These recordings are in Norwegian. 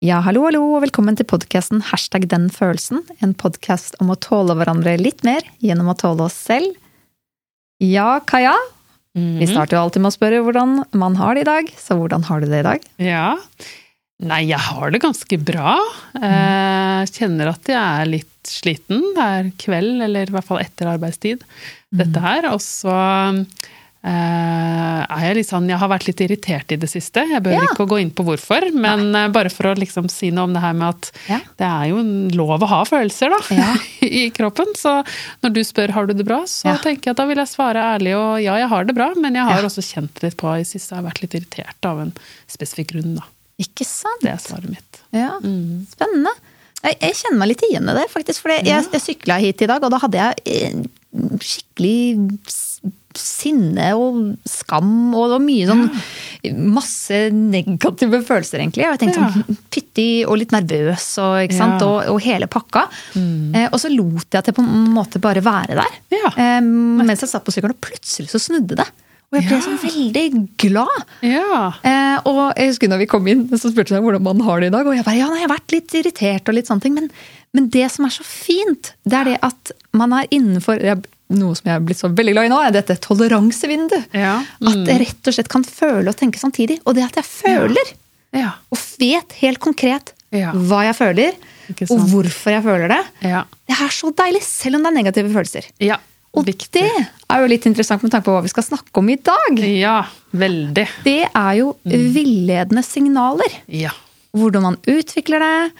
Ja, hallo, hallo, og velkommen til podkasten Hashtag den følelsen. En podkast om å tåle hverandre litt mer gjennom å tåle oss selv. Ja, Kaja? Vi starter jo alltid med å spørre hvordan man har det i dag, så hvordan har du det i dag? Ja. Nei, jeg har det ganske bra. Jeg kjenner at jeg er litt sliten. Det er kveld, eller i hvert fall etter arbeidstid, dette her. Og så eh, er jeg litt sånn Jeg har vært litt irritert i det siste. Jeg bør Ja. ikke gå inn på hvorfor, men eh, bare for å liksom si noe om det her med at Ja. det er jo en lov å ha følelser, da, Ja. i kroppen. Så når du spør har du det bra, så tenker jeg at da vil jeg svare ærlig og ja, jeg har det bra, men jeg har også kjent litt på i siste, jeg har vært litt irritert av en spesifikk grunn, da. Ikke sant? Det er svaret mitt. Ja, Mm. spennende. Jeg, jeg kjenner meg litt igjen i det, faktisk. For jeg, jeg sykla hit i dag, og da hadde jeg eh, skikkelig sinne og skam, og det var mye sånn Masse negative følelser, egentlig. Og jeg tenkte Ja. sånn pytti og litt nervøs og? Ja. og, og hele pakka. Eh, og så lot jeg det på en måte bare være der. Ja. Eh, mens jeg satt på sykkelen, og plutselig så snudde det. Og jeg ble Ja. sånn veldig glad. Ja. Eh, og jeg husker når vi kom inn, så spurte jeg hvordan man har det i dag. Og jeg bare ja, nei, jeg har vært litt irritert og litt sånne ting. Men, men det som er så fint, det er det at man er innenfor jeg, Noe som jeg er blitt så veldig glad i nå, er dette toleransevinduet. Ja. At jeg rett og slett kan føle og tenke samtidig. Og det at jeg føler, Ja. og vet helt konkret Ja. hva jeg føler, og hvorfor jeg føler det, Ja. det er så deilig, selv om det er negative følelser. ja. Og Viktig. det er jo litt interessant med tanke på hva vi skal snakke om i dag. Ja, veldig. Det er jo villedende signaler. Ja. hvordan man utvikler det,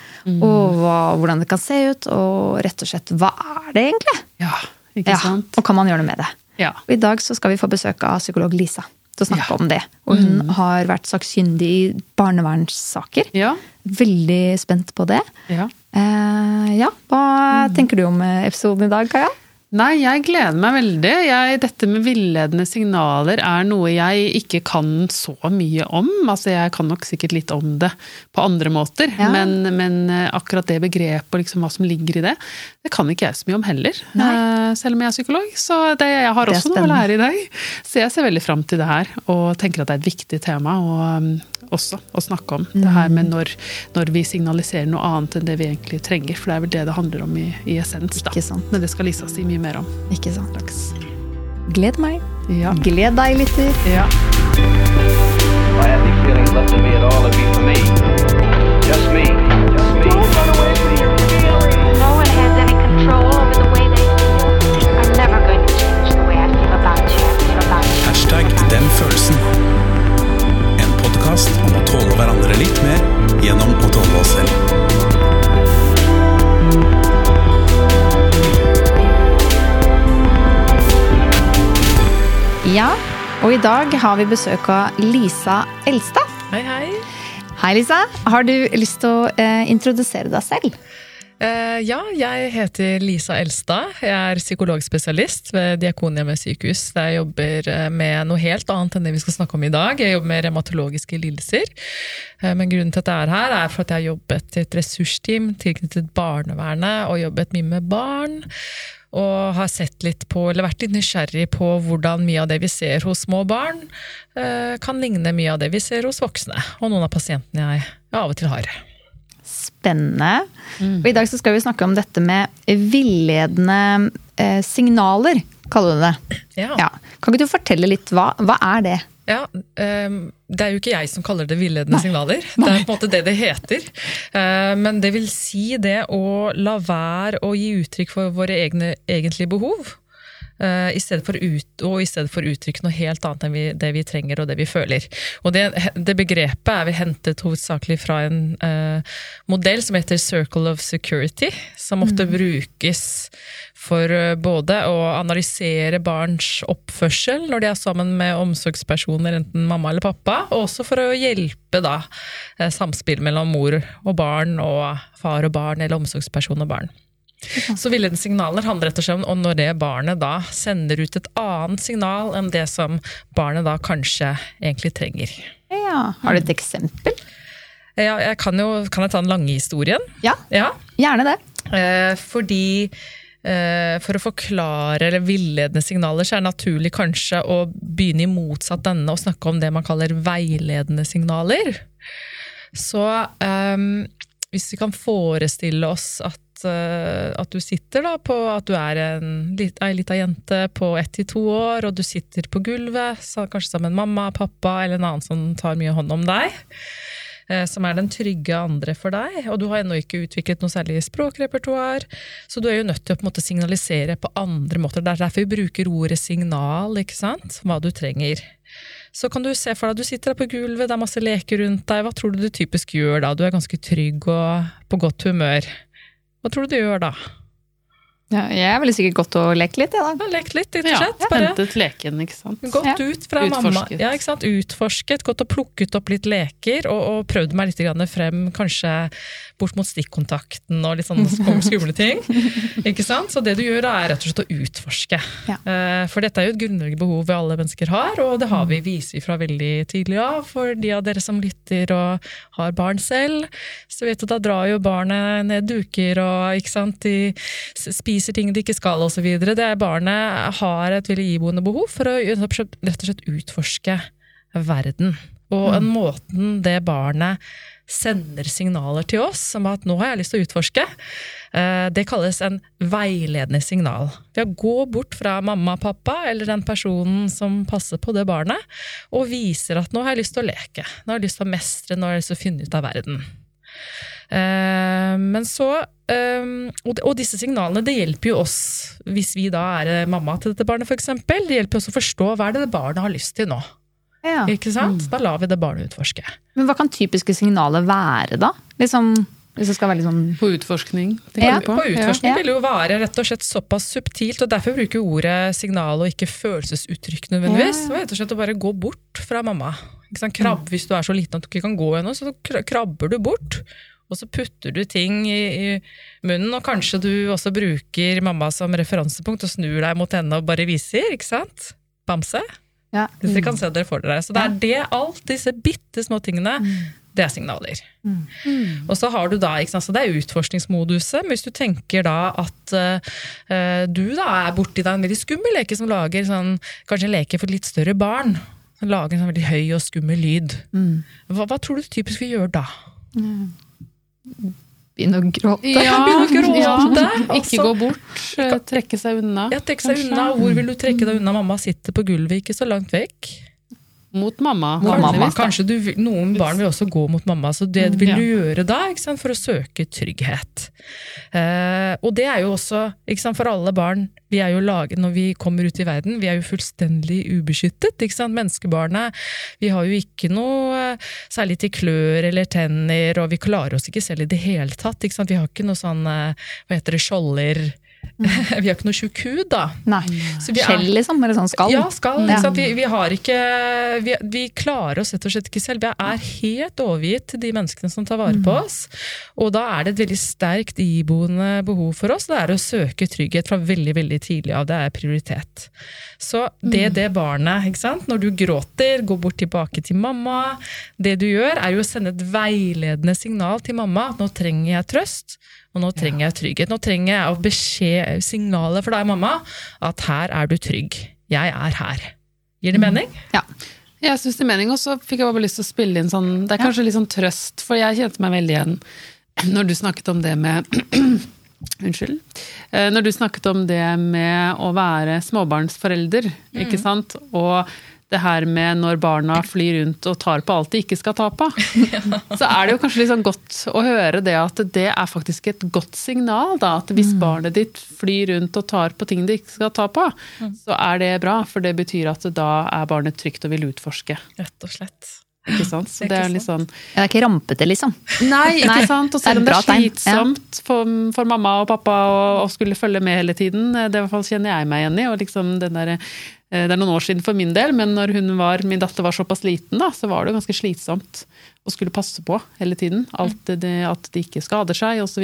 og hva, hvordan det kan se ut, og rett og slett hva er det egentlig? Ja, ikke Ja, sant? og kan man gjøre noe med det? Ja. Og I dag så skal vi få besøk av psykolog Lisa til å snakke Ja. om det. Og hun har vært sakkyndig i barnevernssaker. Ja. Veldig spent på det. ja. Eh, ja, Hva tenker du om eh, episoden i dag, Kaja? Nei, jeg gleder meg veldig. Jeg, dette med villedende signaler er noe jeg ikke kan så mye om. Altså, jeg kan nok sikkert litt om det på andre måter, Ja. men, men eh, akkurat det begrepet og liksom hva som ligger i det, det kan ikke jeg så mye om heller. Nei. selv om jeg er psykolog. Så det, jeg har også noe å lære i dag. Så jeg ser veldig fram til det her, og tenker at det er et viktig tema og, um, også å snakke om. Det her med når, når vi signaliserer noe annet enn det vi egentlig trenger. For det er vel det det handler om i, i essens. da. Ikke sant. Men det skal Lisa si mye mer om. Ikke sant? Gled meg. Ja. Gled deg, lytter. ja. I have these feelings left in at all, it'd be for me. Just me. Og i dag har vi besøk av Lisa Elstad. Hei, hei. Hei, Lisa. Har du lyst til å eh, introdusere deg selv? Eh, ja, jeg heter Lisa Elstad. Jeg er psykologspesialist ved Diakonhjemmet sykehus. Der jeg jobber eh, med noe helt annet enn det vi skal snakke om i dag. Jeg jobber med revmatologiske lidelser. Eh, men grunnen til at jeg er her, er for at jeg har jobbet i et ressursteam tilknyttet barnevernet og jobbet mye med barn. Og har sett litt på, eller vært litt nysgjerrig på hvordan mye av det vi ser hos små barn, eh, kan ligne mye av det vi ser hos voksne. Og noen av pasientene jeg av og til har. Spennende. Og I dag så skal vi snakke om dette med villedende eh, signaler, kaller du det. Ja. Ja. Kan ikke du fortelle litt, hva, hva er det? Ja, ehm, Det er jo ikke jeg som kaller det villedende signaler. Det er på en måte det det heter. Eh, Men det vil si det å la være å gi uttrykk for våre egne egentlige behov. eh, I stedet for ut, og i stedet for uttrykk uttrykke noe helt annet enn vi, det vi trenger og det vi føler. Og det, det begrepet er vi hentet hovedsakelig fra en uh, modell som heter Circle of Security, som ofte brukes for eh, både å analysere barns oppførsel når de er sammen med omsorgspersoner, enten mamma eller pappa, og også for å hjelpe da eh, samspill mellom mor og barn og far og barn, eller omsorgsperson og barn. Så villedende signaler handler rett og slett om når det barnet da sender ut et annet signal enn det som barnet da kanskje egentlig trenger. Ja, Har du et eksempel? Ja, jeg kan, jo, kan jeg ta den lange historien? Ja, Ja. gjerne det. Eh, fordi for å forklare eller villedende signaler, så er det naturlig kanskje å begynne i motsatt ende og snakke om det man kaller veiledende signaler. Så um, hvis vi kan forestille oss at, uh, at du sitter da på at du er en, ei lita jente på ett til to år, og du sitter på gulvet, kanskje sammen med mamma, pappa eller en annen som tar mye hånd om deg. Eh, Som er den trygge andre for deg, og du har ennå ikke utviklet noe særlig språkrepertoar. Så du er jo nødt til å på en måte signalisere på andre måter. Det er derfor vi bruker ordet signal, ikke sant? Hva du trenger. Så kan du se for deg du sitter der på gulvet, det er masse leker rundt deg. Hva tror du du typisk gjør da? Du er ganske trygg og på godt humør. Hva tror du du gjør da? Ja, jeg ville sikkert gått og lekt litt, jeg da. Ja, Lekt litt, rett og Ja, slett. Bare hentet leken, ikke sant. gått Ja. ut fra mamma. Utforsket. Ja, ikke sant? Utforsket, gått og plukket opp litt leker, og, og prøvd meg litt grann frem, kanskje bort mot stikkontakten og litt sånne skumle ting. Ikke sant? Så det du gjør da, er rett og slett å utforske. Ja. Eh, For dette er jo et grunnleggende behov vi alle mennesker har, og det har vi, viser vi fra veldig tidlig av. For de av dere som lytter og har barn selv, så vet du da drar jo barnet ned duker og ikke sant, de spiser ting de ikke skal osv. Det barnet har et veldig iboende behov for å rett og slett- rett og slett utforske verden. Og en måten det barnet sender signaler til oss om at nå har jeg lyst til å utforske, eh, det kalles en veiledende signal. Ved å gå bort fra mamma og pappa, eller den personen som passer på det barnet, og viser at nå har jeg lyst til å leke, nå har jeg lyst til å mestre, nå har jeg lyst til å finne ut av verden. Eh, Men så eh, og disse signalene det hjelper jo oss, hvis vi da er mamma til dette barnet f.eks. Det hjelper oss å forstå hva er det barnet har lyst til nå. Ja. Ikke sant? Da lar vi det barnet utforske. Men hva kan typiske signaler være, da? Liksom, hvis det skal være litt sånn På utforskning, Ja, på? På utforskning Ja. vil det jo være rett og slett såpass subtilt, og derfor bruker vi ordet signal og ikke følelsesuttrykk nødvendigvis. Ja. Rett og slett å bare gå bort fra mamma. Ikke sant? Krabb, Hvis du er så liten at du ikke kan gå ennå, så krabber du bort. Og så putter du ting i, i munnen, og kanskje du også bruker mamma som referansepunkt og snur deg mot henne og bare viser, ikke sant? Bamse. Ja. Hvis dere kan se dere for dere. Så det er det, alt disse bitte små tingene, det er signaler. Og så har du da, ikke sant, så det er utforskningsmoduset, men hvis du tenker da at uh, du da er borti deg en veldig skummel leke som lager sånn, kanskje en leke for litt større barn, som lager en sånn veldig høy og skummel lyd. Hva, hva tror du typisk vi gjør da? Begynne å gråte. Ja, begynne å gråte, ja. Ikke gå bort, eh, trekke seg unna. Ja, trekke seg unna. Hvor vil du trekke deg unna? Mamma sitter på gulvet, ikke så langt vekk. Mot mamma. Mot mamma. Kanskje du, noen barn vil også gå mot mamma, så det vil Ja. du gjøre da ikke sant, for å søke trygghet. Eh, og det er jo også ikke sant, for alle barn vi er jo laget, Når vi kommer ut i verden, vi er jo fullstendig ubeskyttet. ikke sant, Menneskebarnet vi har jo ikke noe eh, særlig til klør eller tenner, og vi klarer oss ikke selv i det hele tatt. ikke sant, Vi har ikke noe sånn eh, hva heter det, skjolder Vi har ikke noe tjukk hud, da. Nei. Så vi Skjell, liksom? Eller sånn skall? ja, skall. Ja. Vi, vi har ikke vi, vi klarer oss rett og slett ikke selv. Vi er helt overgitt til de menneskene som tar vare på oss. Og da er det et veldig sterkt iboende behov for oss. Det er å søke trygghet fra veldig veldig tidlig av. Det er prioritet. Så det det barnet, ikke sant? når du gråter, gå bort tilbake til mamma. Det du gjør, er jo å sende et veiledende signal til mamma at nå trenger jeg trøst. Og nå trenger jeg trygghet. Nå trenger jeg beskjed, signalet for deg, mamma, at her er du trygg. Jeg er her. Gir det mening? Ja. Jeg syns det er mening, og så fikk jeg bare lyst til å spille inn sånn Det er kanskje litt sånn trøst, for jeg kjente meg veldig igjen når du snakket om det med Unnskyld. Eh, Når du snakket om det med å være småbarnsforelder, ikke sant. Og det her med når barna flyr rundt og tar på alt de ikke skal ta på. Så er det jo kanskje sånn godt å høre det at det er faktisk et godt signal. da, At hvis barnet ditt flyr rundt og tar på ting det ikke skal ta på, så er det bra. For det betyr at da er barnet trygt og vil utforske. Rett og slett. Ikke sant? Så det er litt sånn Det er ikke rampete, liksom. Nei, ikke sant? Og det selv om det er slitsomt for, for mamma og pappa å, skulle følge med hele tiden, det i hvert fall kjenner jeg meg igjen i. og liksom den der, eh, Det er noen år siden for min del, men når hun var, min datter var såpass liten, da, så var det ganske slitsomt å skulle passe på hele tiden. Alt det, det, at de ikke skader seg, osv.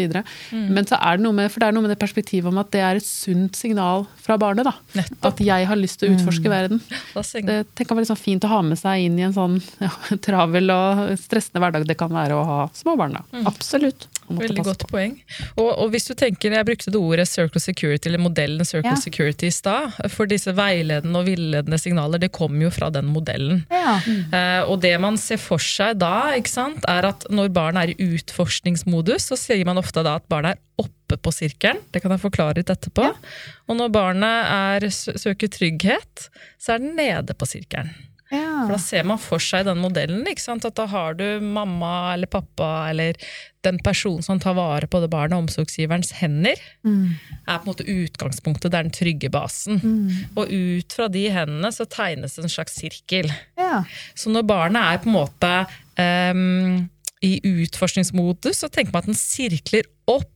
Mm. Men så er det noe med, for det er noe med det perspektivet om at det er et sunt signal fra barnet. da. Nettopp. At jeg har lyst til å utforske verden. Da seng- Det jeg var litt sånn fint å ha med seg inn i en sånn ja, travel og stressende hverdag det kan være å ha små barn. da. Absolutt. Veldig godt på. poeng. Og, og hvis du tenker, Jeg brukte det ordet circle security, eller modellen circle Ja. security i stad. For disse veiledende og villedende signaler det kommer jo fra den modellen. Ja. Eh, og det man ser for seg da, sant, er at når barn er i utforskningsmodus, så sier man ofte da at barnet er oppe på sirkelen. Det kan jeg forklare litt etterpå. Og når barnet er, søker trygghet, så er den nede på sirkelen. For da ser man for seg den modellen, ikke sant? at da har du mamma eller pappa eller den personen som tar vare på det barnet, omsorgsgiverens hender, er på en måte utgangspunktet, det er den trygge basen. Og ut fra de hendene så tegnes en slags sirkel. Ja. Så når barnet er på en måte um, i utforskningsmodus, så tenker man at den sirkler opp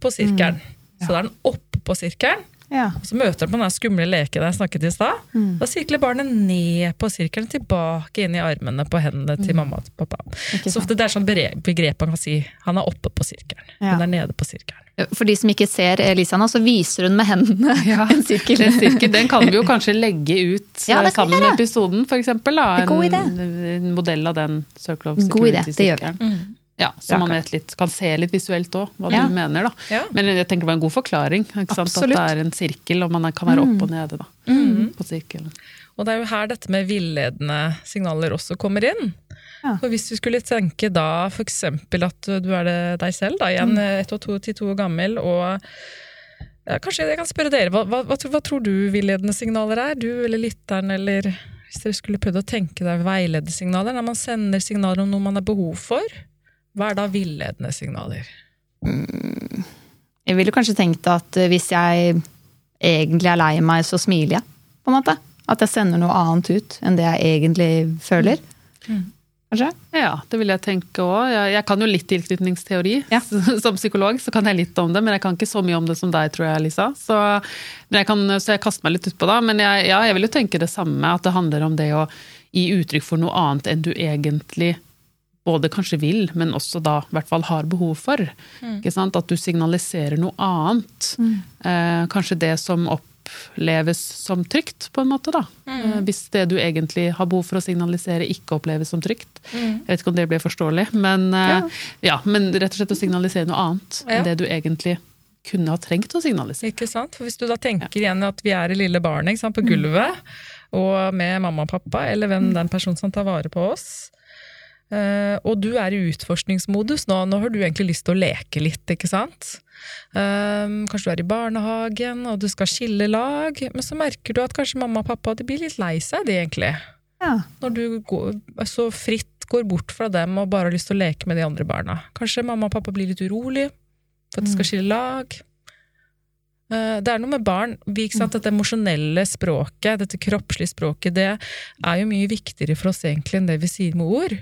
på sirkelen. Så da er den oppe på sirkelen, Ja. så møter han på den skumle leken jeg snakket i stad. Da sirkler barnet ned på sirkelen, tilbake inn i armene på hendene til mamma og pappa. Ikke Så ofte det er sånn begrep man kan si. Han er oppe på sirkelen, Ja. hun er nede på sirkelen. For de som ikke ser Elisa nå, så viser hun med hendene en sirkel. En sirkel, den kan vi jo kanskje legge ut Ja, eh, sammen med episoden. Da. En. En, modell av den Circle of God idé, det gjør vi. Security-sirkelen. Ja, så man vet litt, kan se litt visuelt òg, hva Ja. du mener. da. Ja. Men jeg tenker det var en god forklaring. Ikke sant? Absolutt. At det er en sirkel, og man kan være oppe og nede da, på sirkelen. Og det er jo her dette med villedende signaler også kommer inn. Ja. For hvis du skulle tenke da f.eks. at du er det deg selv, da, igjen ett og to til to år gammel, og ja, kanskje jeg kan spørre dere, hva, hva, hva, tror- hva tror du villedende signaler er? Du eller lytteren, eller hvis dere skulle prøvd å tenke deg veiledende signaler, når man sender signaler om noe man har behov for, hva er da villedende signaler? Jeg ville kanskje tenkt at eh, hvis jeg egentlig er lei meg, så smiler jeg. på en måte. At jeg sender noe annet ut enn det jeg egentlig føler. Kanskje? Ja, det vil jeg tenke òg. Jeg, jeg kan jo litt tilknytningsteori. Ja. Som psykolog så kan jeg litt om det, men jeg kan ikke så mye om det som deg, tror jeg, Lisa. Så, men jeg, kan, så jeg kaster meg litt utpå da. Men jeg, ja, jeg vil jo tenke det samme, at det handler om det å gi uttrykk for noe annet enn du egentlig både kanskje vil, men også da i hvert fall har behov for. Ikke sant? At du signaliserer noe annet. Eh, kanskje det som oppleves som trygt, på en måte. da. Mm. hvis det du egentlig har behov for å signalisere, ikke oppleves som trygt. Jeg vet ikke om det blir forståelig, men, eh, ja. men rett og slett å signalisere noe annet Ja. enn det du egentlig kunne ha trengt å signalisere. Ikke sant? For hvis du da tenker igjen at vi er det lille barnet på gulvet, og med mamma og pappa, eller hvem den personen som tar vare på oss, eh, og du er i utforskningsmodus nå, nå har du egentlig lyst til å leke litt, ikke sant? Um, kanskje du er i barnehagen, og du skal skille lag, men så merker du at kanskje mamma og pappa de blir litt lei seg, de egentlig. Ja. Når du går, så fritt går bort fra dem og bare har lyst til å leke med de andre barna. Kanskje mamma og pappa blir litt urolig for at de skal skille lag. Uh, Det er noe med barn, vi, sant? dette emosjonelle språket, dette kroppslige språket, det er jo mye viktigere for oss egentlig enn det vi sier med ord.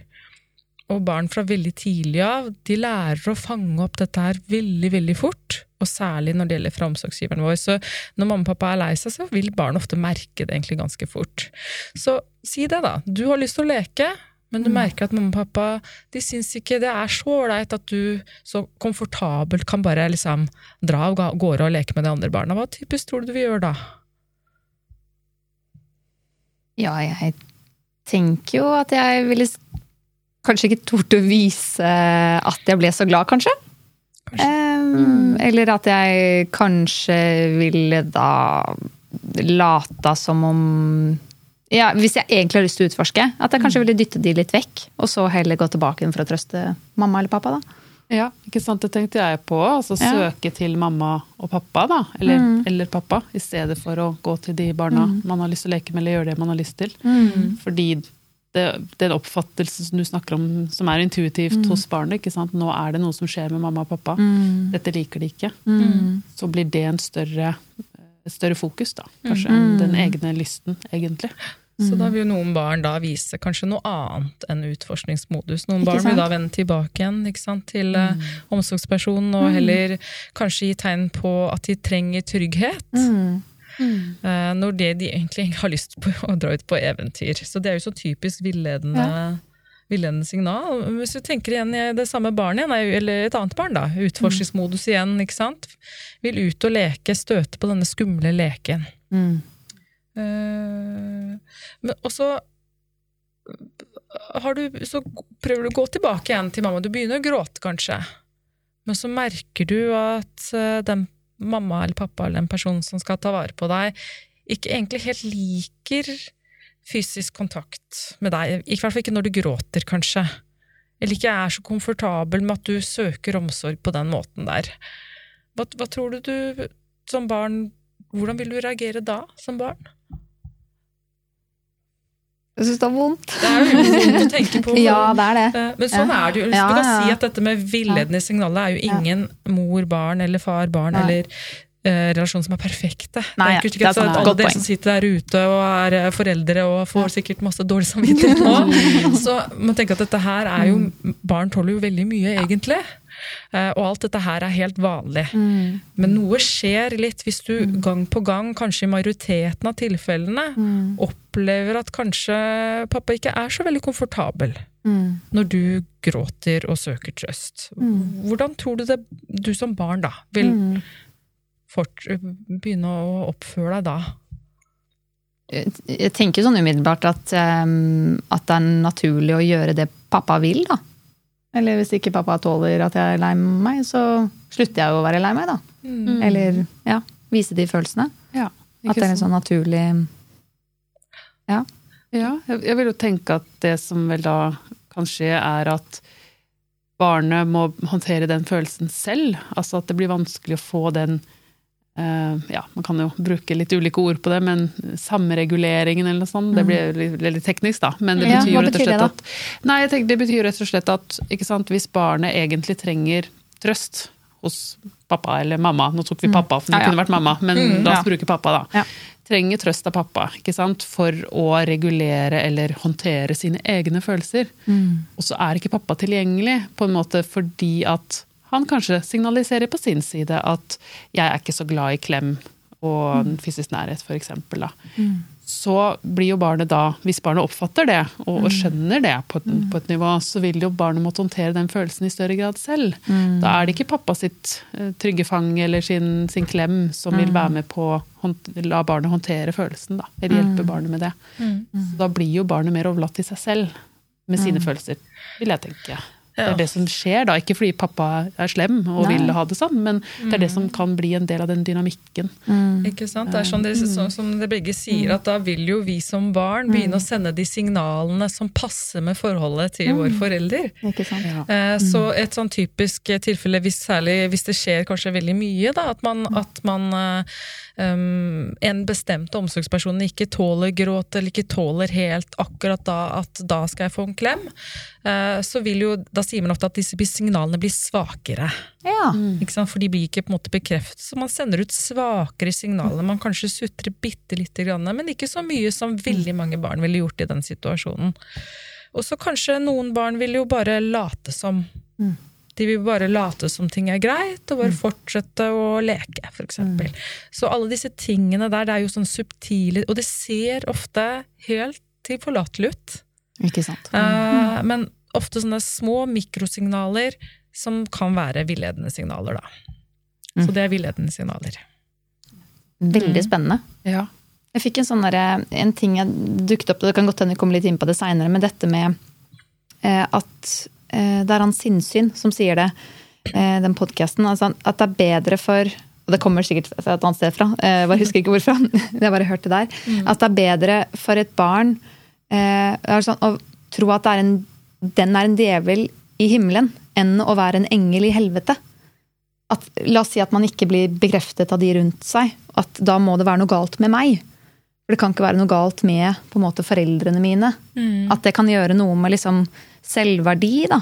Og barn fra veldig tidlig av, de lærer å fange opp dette her veldig, veldig fort. Og særlig når det gjelder fra omsorgsgiveren vår. Så når mamma og pappa er lei seg, så vil barn ofte merke det egentlig ganske fort. Så si det, da. Du har lyst til å leke, men du merker at mamma og pappa de syns ikke det er så ålreit at du så komfortabelt kan bare liksom dra av gårde og leke med de andre barna. Hva typisk tror du du vil gjøre da? Ja, jeg tenker jo at jeg ville kanskje ikke torde å vise at jeg ble så glad, kanskje. Em, Eller at jeg kanskje ville da lata som om ja, Hvis jeg egentlig har lyst til å utforske, at jeg kanskje ville dytte de litt vekk. Og så heller gå tilbake inn for å trøste mamma eller pappa, da. Ja, ikke sant? Det tenkte jeg på. Altså Ja. søke til mamma og pappa, da. Eller, eller pappa, i stedet for å gå til de barna man har lyst til å leke med, eller gjøre det man har lyst til. Fordi det, den oppfattelsen som du snakker om, som er intuitivt hos barnet, ikke sant? nå er det noe som skjer med mamma og pappa. Dette liker de ikke. Så blir det en større, større fokus, da. Kanskje enn den egne lysten, egentlig. Så da vil jo noen barn da vise kanskje noe annet enn utforskningsmodus. Noen barn vil da vende tilbake igjen ikke sant, til mm. omsorgspersonen, og heller kanskje gi tegn på at de trenger trygghet. Eh, når det de egentlig har lyst på å dra ut på eventyr. Så det er jo så typisk villedende, villedende signal. Hvis du tenker igjen i det samme barnet eller et annet barn, da, utforskningsmodus igjen, ikke sant? vil ut og leke, støte på denne skumle leken. Mm. men også har du, så prøver du å gå tilbake igjen til mamma. Du begynner å gråte, kanskje. men så merker du at eh, den mamma eller pappa eller den personen som skal ta vare på deg, ikke egentlig helt liker fysisk kontakt med deg. I hvert fall ikke når du gråter, kanskje. Eller ikke er så komfortabel med at du søker omsorg på den måten der. Hva, hva tror du du som barn Hvordan vil du reagere da, som barn? Jeg syns det er vondt. Det er jo vondt å tenke på. Ja, det er det. Eh, Men sånn er det jo. Ja, Du kan ja, ja. si at dette med villedende signaler er jo Ja. ingen mor-barn eller far-barn Nei. eller eh, relasjon som er perfekte. Nei, det er ja, ikke det er at alle dere som sitter der ute og er eh, foreldre og får sikkert masse dårlig samvittighet nå, så man tenker at dette her er jo. Barn tåler jo veldig mye, egentlig. Eh, Og alt dette her er helt vanlig. Mm. Men noe skjer litt hvis du gang på gang, kanskje i majoriteten av tilfellene, Mm. opplever at kanskje pappa ikke er så veldig komfortabel Mm. når du gråter og søker trøst. Mm. Hvordan tror du det du som barn da vil Mm. fort, begynne å oppføre deg da? Jeg tenker sånn umiddelbart at, um, at det er naturlig å gjøre det pappa vil, da. Eller hvis ikke pappa tåler at jeg er lei meg, så slutter jeg å være lei meg, da. Mm. Eller ja, vise de følelsene. Ja, At det er en sånn naturlig Ja, jeg, jeg vil jo tenke at det som vel da kan skje, er at barnet må håndtere den følelsen selv. Altså at det blir vanskelig å få den Ja, man kan jo bruke litt ulike ord på det, men samreguleringen eller noe sånt, det blir litt, litt teknisk, da. Men det Ja, betyr jo rett og slett at Nei, jeg tenker det betyr rett og slett at ikke sant, hvis barnet egentlig trenger trøst hos pappa eller mamma. Nå tok vi pappa, for det Mm. Ja, ja. kunne vært mamma, men Mm, la ja. oss bruke pappa, da. Ja. Trenger trøst av pappa ikke sant? for å regulere eller håndtere sine egne følelser. Og så er ikke pappa tilgjengelig, på en måte fordi at han kanskje signaliserer på sin side at 'jeg er ikke så glad i klem og fysisk nærhet', for eksempel. Så blir jo barnet da, hvis barnet oppfatter det, og, og skjønner det på et, på et nivå, så vil jo barnet måtte håndtere den følelsen i større grad selv. Da er det ikke pappa sitt eh, trygge fang eller sin, sin klem som vil være med på å la barnet håndtere følelsen, da. Eller hjelpe barnet med det. Så da blir jo barnet mer overlatt til seg selv med sine følelser, vil jeg tenke. Det er det som skjer, da. Ikke fordi pappa er slem og Nei. vil ha det sånn, men det er det som kan bli en del av den dynamikken. Ikke sant? Det er sånn det, sånn som det begge sier, at da vil jo vi som barn begynne å sende de signalene som passer med forholdet til vår forelder. Ikke sant? Eh, Så et sånn typisk tilfelle, hvis, særlig hvis det skjer kanskje veldig mye, da, at man, at man eh, um, en bestemt omsorgsperson ikke tåler gråt, eller ikke tåler helt akkurat da at da skal jeg få en klem, uh, så vil jo, da sier man ofte at disse signalene blir svakere. Ja. Ikke sant? For de blir ikke på en måte bekreftet, så man sender ut svakere signaler. Man kanskje sutrer bitte lite grann, men ikke så mye som veldig mange barn ville gjort i den situasjonen. Og så kanskje noen barn vil jo bare late som. De vil bare late som ting er greit, og bare fortsette å leke, for eksempel. Så alle disse tingene der, det er jo sånn subtile, og det ser ofte helt tilforlatelig ut. Ikke sant. Uh, men ofte sånne små mikrosignaler som kan være villedende signaler, da. Så det er villedende signaler. Veldig spennende. Ja. Jeg fikk en sånn der, en ting jeg dukket opp, det kan godt hende vi kommer litt inn på det seinere, men dette med eh, at eh, det er han Sinnsyn som sier det, eh, den podkasten, altså at det er bedre for og det kommer sikkert fra et annet sted fra, eh, jeg bare husker ikke hvorfra. Jeg bare hørte det der. At det er bedre for et barn eh, sånn, å tro at det er en, den er en djevel i himmelen, enn å være en engel i helvete at, La oss si at man ikke blir bekreftet av de rundt seg. At da må det være noe galt med meg. For det kan ikke være noe galt med på en måte foreldrene mine. At det kan gjøre noe med liksom selvverdi. da.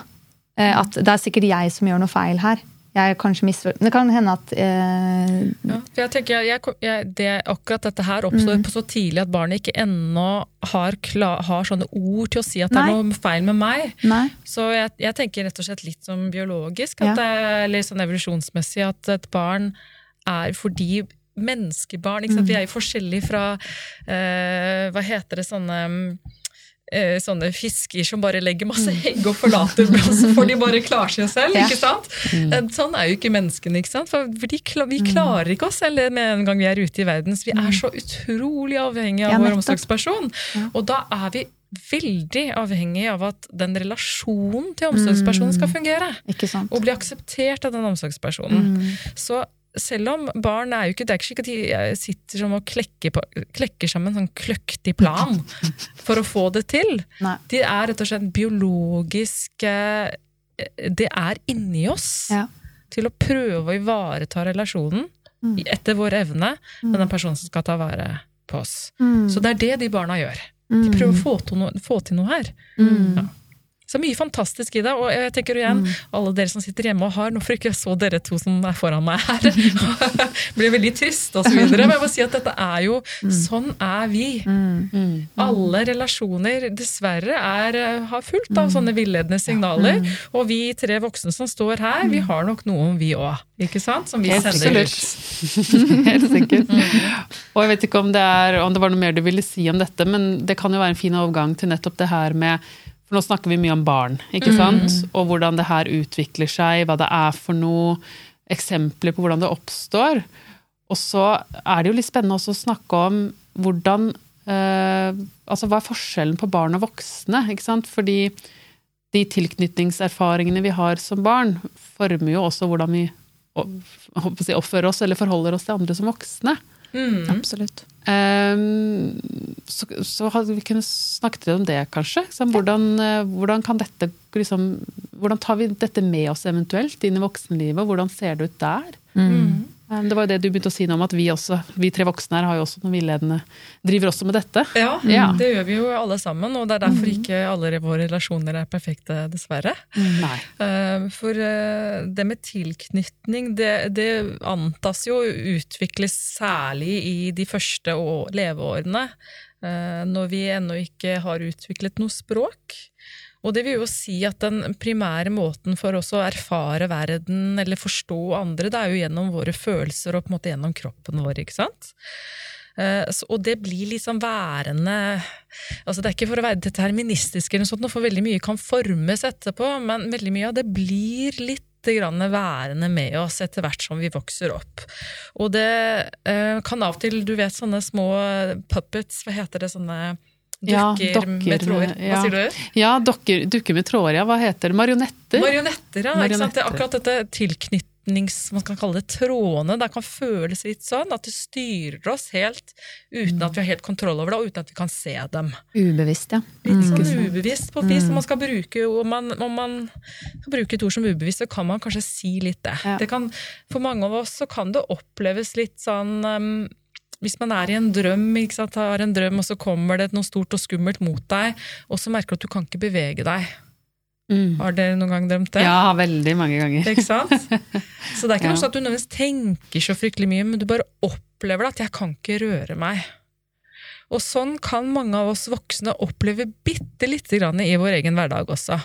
Eh, At det er sikkert jeg som gjør noe feil her. Jeg er kanskje misfor... Det kan hende at eh, Ja, jeg tenker, jeg, jeg, det, Akkurat dette her oppstår på så tidlig at barnet ikke ennå har, har sånne ord til å si at det er noe feil med meg. Nei. Så jeg, jeg tenker rett og slett litt som biologisk, at Ja. det eller sånn evolusjonsmessig at et barn er fordi menneskebarn? Mm. Vi er jo forskjellige fra eh, Hva heter det sånne eh, Sånne fisker som bare legger masse egg og forlater og for de bare klarer seg selv. Mm. Ikke sant? Eh, Sånn er jo ikke menneskene. ikke sant? For de, Mm. vi klarer ikke oss selv med en gang vi er ute i verden. Så vi er så utrolig avhengige av vår omsorgsperson. Og da er vi veldig avhengig av at den relasjonen til omsorgspersonen skal fungere. Og bli akseptert av den omsorgspersonen. Så selv om barn er jo ikke Det er ikke slik at de eh, sitter som og klekker, på, klekker sammen en sånn kløktig plan for å få det til. Nei. De er rett og slett biologisk eh, Det er inni oss Ja. til å prøve å ivareta relasjonen mm. etter vår evne med den personen som skal ta vare på oss. Mm. Så det er det de barna gjør. De prøver å få til noe, få til noe her. Mm. Ja. Så mye fantastisk i det. Og jeg tenker igjen, alle dere som sitter hjemme og har Nå får ikke jeg så dere to som er foran meg her. Blir veldig trist og så videre. Men jeg må si at dette er jo Sånn er vi. Alle relasjoner dessverre er, eh, har fullt av sånne villedende signaler. Og vi tre voksne som står her, vi har nok noen vi òg. Ikke sant? Som vi Helt sender absolutt. ut. Helt sikkert. Og jeg vet ikke om det, er, om det var noe mer du ville si om dette, men det kan jo være en fin overgang til nettopp det her med For nå snakker vi mye om barn, ikke sant? Og hvordan det her utvikler seg, hva det er for noe, eksempler på hvordan det oppstår. Og så er det jo litt spennende også å snakke om hvordan eh, Altså hva er forskjellen på barn og voksne? ikke sant? Fordi de tilknytningserfaringene vi har som barn, former jo også hvordan vi oppfører oss eller forholder oss til andre som voksne. Absolutt. Um, så, så hadde vi kunnet snakket litt om det, kanskje. Så hvordan, eh, hvordan kan dette liksom, Hvordan tar vi dette med oss eventuelt inn i voksenlivet? Hvordan ser det ut der? Mm. Ehm, det var jo det du begynte å si nå om at vi også, vi tre voksne her har jo også noen villedende Driver også med dette. Ja, Ja. det gjør vi jo alle sammen, og det er derfor ikke alle våre relasjoner er perfekte, dessverre. Nei. Eh, For eh, det med tilknytning, det, det antas jo utvikles særlig i de første leveårene, eh, når vi ennå ikke har utviklet noe språk. Og det vil jo si at den primære måten for oss å erfare verden eller forstå andre, det er jo gjennom våre følelser og på en måte gjennom kroppen vår, ikke sant? Eh, Og det blir liksom værende altså Det er ikke for å være deterministisk, eller noe sånt, for veldig mye kan formes etterpå, men veldig mye av det blir litt grann værende med oss etter hvert som vi vokser opp. Og det eh, kan av og til, du vet sånne små puppets, hva heter det, sånne Ja, dukker, dokker med tråder. Hva ja. sier du? Ja, dokker, dukker med tråder, ja. Hva heter det? Marionetter? Marionetter, ja. Sant? Det er akkurat dette tilknytnings... Man kan kalle det trådene. Det kan føles litt sånn at det styrer oss helt uten at vi har helt kontroll over det, og uten at vi kan se dem. Ubevisst, ja. Litt sånn ubevisst på et vis. Mm. man skal bruke, om man, om man skal bruke et ord som ubevisst, så kan man kanskje si litt det. Ja. det kan, for mange av oss så kan det oppleves litt sånn um, hvis man er i en drøm, sant, har en drøm, og så kommer det noe stort og skummelt mot deg, og så merker du at du kan ikke bevege deg. Mm. Har dere noen gang drømt det? Ja, veldig mange ganger. Ikke sant? Så det er ikke Ja. noe sånn at du nødvendigvis tenker så fryktelig mye, men du bare opplever det at 'jeg kan ikke røre meg'. Og sånn kan mange av oss voksne oppleve bitte lite grann i vår egen hverdag også.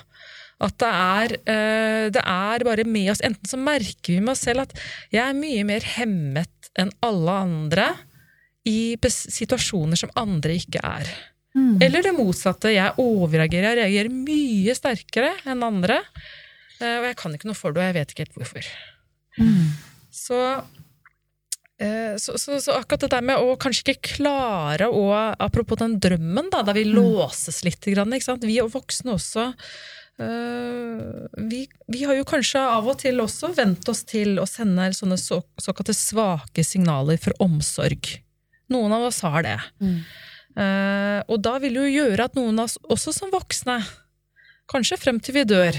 At det er, eh, det er bare med oss. Enten så merker vi med oss selv at jeg er mye mer hemmet enn alle andre i situasjoner som andre ikke er. Eller det motsatte. Jeg overreagerer. Jeg reagerer mye sterkere enn andre. Eh, Og jeg kan ikke noe for det, og jeg vet ikke helt hvorfor. Så, eh, så, så, så akkurat det der med å kanskje ikke klare å Apropos den drømmen, da, der vi låses litt. Vi og voksne også. eh, vi, vi har jo kanskje av og til også vent oss til å sende sånne så, såkalte svake signaler for omsorg. Noen av oss har det. Eh, og da vil det jo gjøre at noen av oss, også som voksne, kanskje frem til vi dør,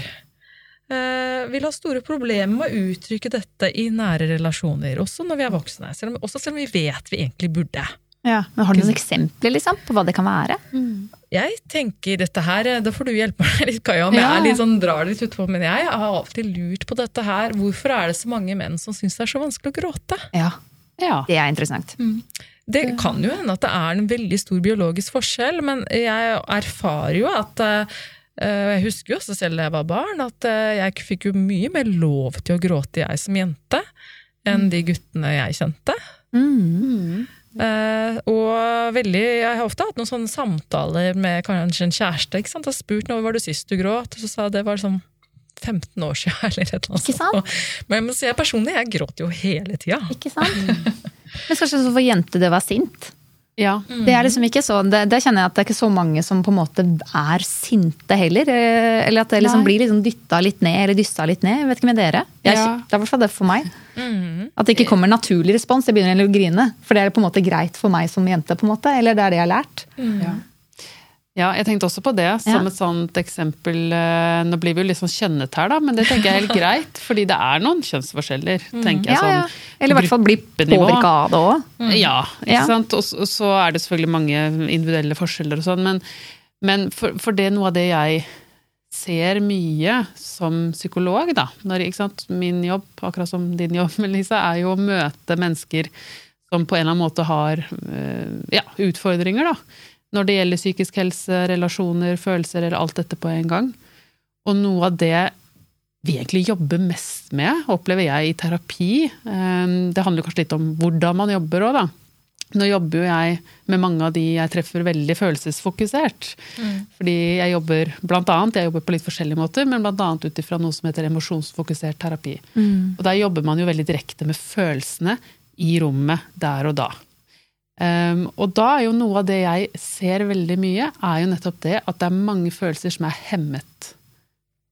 uh, vil ha store problemer med å uttrykke dette i nære relasjoner, også når vi er voksne. Selv om, også selv om vi vet vi egentlig burde. Ja, men Har du noen eksempler liksom, på hva det kan være? Jeg tenker dette her, Da får du hjelpe meg litt, Kaja, om jeg Ja. er litt sånn, drar litt utpå. Men jeg har alltid lurt på dette her. Hvorfor er det så mange menn som syns det er så vanskelig å gråte? Ja, Ja. Det er interessant. Det kan jo hende at det er en veldig stor biologisk forskjell, men jeg erfarer jo at eh, Jeg husker jo også selv da jeg var barn, at eh, jeg fikk jo mye mer lov til å gråte, jeg som jente, enn de guttene jeg kjente. Eh, og veldig, jeg har ofte hatt noen sånne samtaler med kanskje en kjæreste. ikke sant? Jeg har spurt når var det sist du gråt, og så sa jeg det var sånn 15 år siden. eller et eller annet Ikke sant? sånt. Men si, jeg personlig, jeg gråter jo hele tida. Ikke sant? Men kanskje så for jente det var sint? Ja. Det er liksom ikke så, det, det kjenner jeg at det er ikke så mange som på en måte er sinte heller. eh, Eller at det liksom blir liksom dytta litt ned, eller dyssa litt ned. Jeg vet ikke med dere. Jeg, Ja. Det er i hvert fall det for meg. At det ikke kommer naturlig respons. Jeg begynner å grine. For det er på en måte greit for meg som jente, på en måte. Eller det er det jeg har lært. Ja. Ja, jeg tenkte også på det som Ja. et sånt eksempel. eh, Nå blir vi jo litt sånn kjønnet her, da, men det tenker jeg er helt greit. Fordi det er noen kjønnsforskjeller, tenker jeg. Ja, ja. sånn Eller i hvert fall bli påvirka av det òg. Ja, ikke Ja. sant. Og, så er det selvfølgelig mange individuelle forskjeller og sånn, men, men for, for det er noe av det jeg ser mye som psykolog, da. Når? Min jobb, akkurat som din jobb, Melissa, er jo å møte mennesker som på en eller annen måte har eh, ja, utfordringer, da. Når det gjelder psykisk helse, relasjoner, følelser eller alt dette på en gang. Og noe av det vi egentlig jobber mest med, opplever jeg i terapi. eh, Det handler kanskje litt om hvordan man jobber òg, da. Nå jobber jo jeg med mange av de jeg treffer veldig følelsesfokusert. Fordi jeg jobber blant annet, jeg jobber på litt forskjellige måter, men annet ut ifra noe som heter emosjonsfokusert terapi. Og der jobber man jo veldig direkte med følelsene i rommet der og da. Um, og da er jo noe av det jeg ser veldig mye, er jo nettopp det at det er mange følelser som er hemmet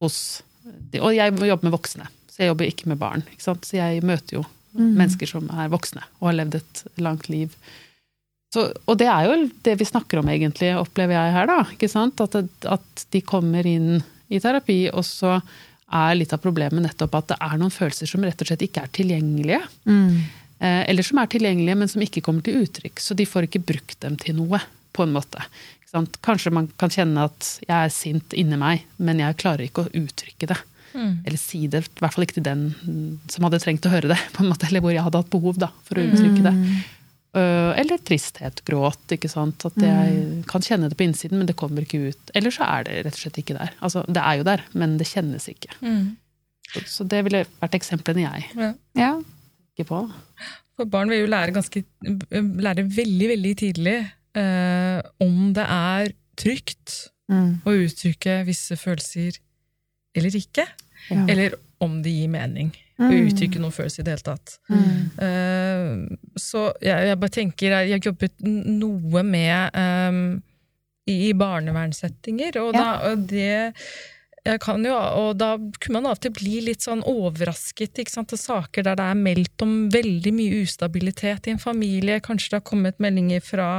hos de, Og jeg jobber med voksne, så jeg jobber ikke med barn. Ikke sant? Så jeg møter jo mennesker som er voksne og har levd et langt liv. Så, og det er jo det vi snakker om egentlig, opplever jeg her, da. Ikke sant? At, at de kommer inn i terapi, og så er litt av problemet nettopp at det er noen følelser som rett og slett ikke er tilgjengelige. Eh, eller som er tilgjengelige, men som ikke kommer til uttrykk. Så de får ikke brukt dem til noe, på en måte. Ikke sant? Kanskje man kan kjenne at jeg er sint inni meg, men jeg klarer ikke å uttrykke det. Eller si det, i hvert fall ikke til den mm, som hadde trengt å høre det, på en måte, eller hvor jeg hadde hatt behov da, for å uttrykke det. Øh, Eller tristhet, gråt. ikke sant? At jeg kan kjenne det på innsiden, men det kommer ikke ut. Eller så er det rett og slett ikke der. Altså, Det er jo der, men det kjennes ikke. Så, så det ville vært eksemplene jeg Ja. Gikk på. For barn vil jo lære, ganske, lære veldig, veldig tidlig eh, om det er trygt Mm. å uttrykke visse følelser eller ikke. Ja. Eller om det gir mening å Mm. uttrykke noen følelser i det hele tatt. Mm. Eh, så jeg, jeg bare tenker Jeg har jobbet noe med eh, i, i barnevernssettinger, og, Ja. da, og det jeg kan jo, og da kunne man av og til bli litt sånn overrasket ikke sant, til saker der det er meldt om veldig mye ustabilitet i en familie. Kanskje det har kommet meldinger fra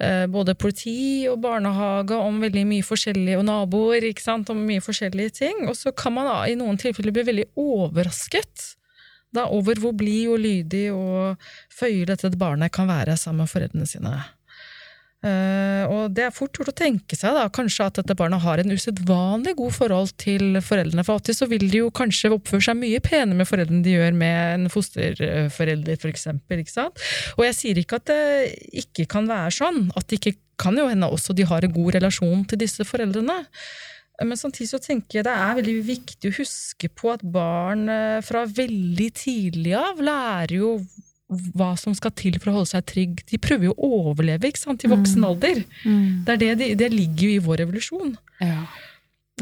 eh, både politi og barnehage om veldig mye forskjellige, og naboer ikke sant, om mye forskjellige ting. Og så kan man da i noen tilfeller bli veldig overrasket da over hvor blid og lydig og føyelig dette barnet kan være sammen med foreldrene sine. Eh, og det er fort gjort å tenke seg da, kanskje at dette barnet har en usedvanlig god forhold til foreldrene. For alltid så vil de jo kanskje oppføre seg mye penere med foreldrene de gjør med en fosterforelder, for eksempel, ikke sant? Og jeg sier ikke at det ikke kan være sånn, at det ikke kan jo hende også de har en god relasjon til disse foreldrene. Men samtidig så tenker jeg det er veldig viktig å huske på at barn eh, fra veldig tidlig av lærer jo hva som skal til for å holde seg trygg. De prøver jo å overleve ikke sant, i voksen alder. Det, er det, de, det ligger jo i vår revolusjon. Ja.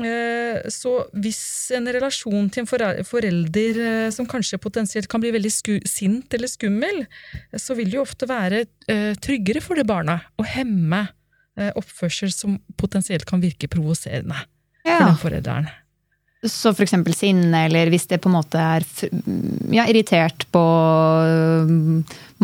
Eh, Så hvis en relasjon til en forelder eh, som kanskje potensielt kan bli veldig sint eller skummel, eh, så vil det jo ofte være tryggere for det barnet å hemme oppførsel som potensielt kan virke provoserende for den forelderen. Så eksempel sinne, eller hvis det på en måte er ja, irritert på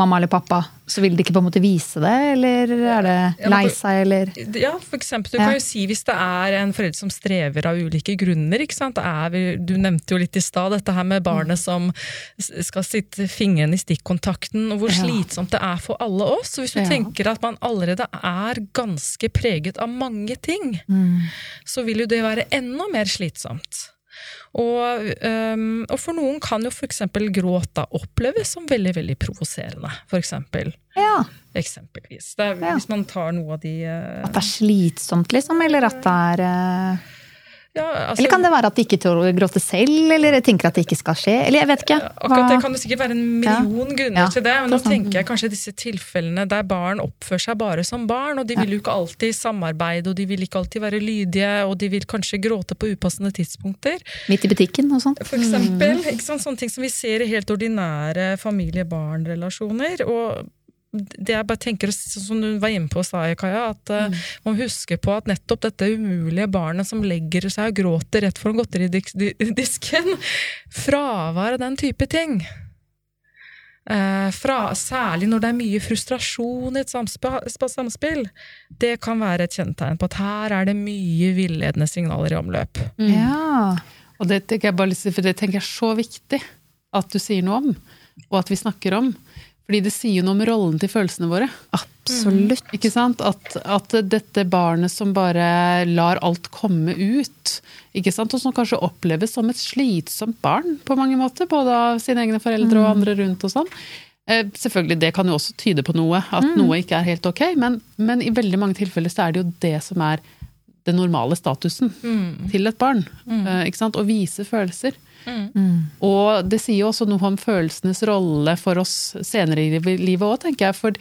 mamma eller pappa, så vil de ikke på en måte vise det, eller er det lei seg, eller Ja, for eksempel. Du kan jo si hvis det er en forelder som strever av ulike grunner. ikke sant? Er, vi- du nevnte jo litt i stad dette her med barnet som skal sitte fingeren i stikkontakten, og hvor slitsomt det er for alle oss. Så hvis du tenker at man allerede er ganske preget av mange ting, Mm. så vil jo det være enda mer slitsomt. Og, um, og for noen kan jo f.eks. gråt da oppleves som veldig veldig provoserende. For eksempel. Ja. Eksempelvis. Det er, Ja. Hvis man tar noe av de uh, At det er slitsomt, liksom, eller at det er øh, ja, altså, Eller kan det være at de ikke tør å gråte selv, eller tenker at det ikke skal skje? Eller jeg vet ikke. Akkurat det kan det sikkert være en million grunner Ja, til det, men nå er tenker jeg kanskje disse tilfellene der barn oppfører seg bare som barn, og de vil jo ikke alltid samarbeide, og de vil ikke alltid være lydige, og de vil kanskje gråte på upassende tidspunkter. Midt i butikken og sånt. For eksempel, ikke sant? sånne ting som vi ser i helt ordinære familie-barn-relasjoner. Og det jeg bare tenker, sånn som du var inne på, og sa Kaja, at eh, man husker på at nettopp dette umulige barnet som legger seg og gråter rett foran godteridisken, fravær av den type ting. Eh, fra, særlig når det er mye frustrasjon i et samspill, det kan være et kjennetegn på at her er det mye villedende signaler i omløp. Ja. Og det tenker jeg bare for det tenker jeg er så viktig at du sier noe om, og at vi snakker om. Fordi det sier jo noe om rollen til følelsene våre. Absolutt. Ikke sant? At, at dette barnet som bare lar alt komme ut, ikke sant? og som kanskje oppleves som et slitsomt barn på mange måter, både av sine egne foreldre og andre rundt og sånn. Eh, Selvfølgelig, det kan jo også tyde på noe, at noe ikke er helt ok, men, men i veldig mange tilfeller så er det jo det som er den normale statusen til et barn. eh, Ikke sant? Å vise følelser. Og det sier jo også noe om følelsenes rolle for oss senere i livet òg, tenker jeg. For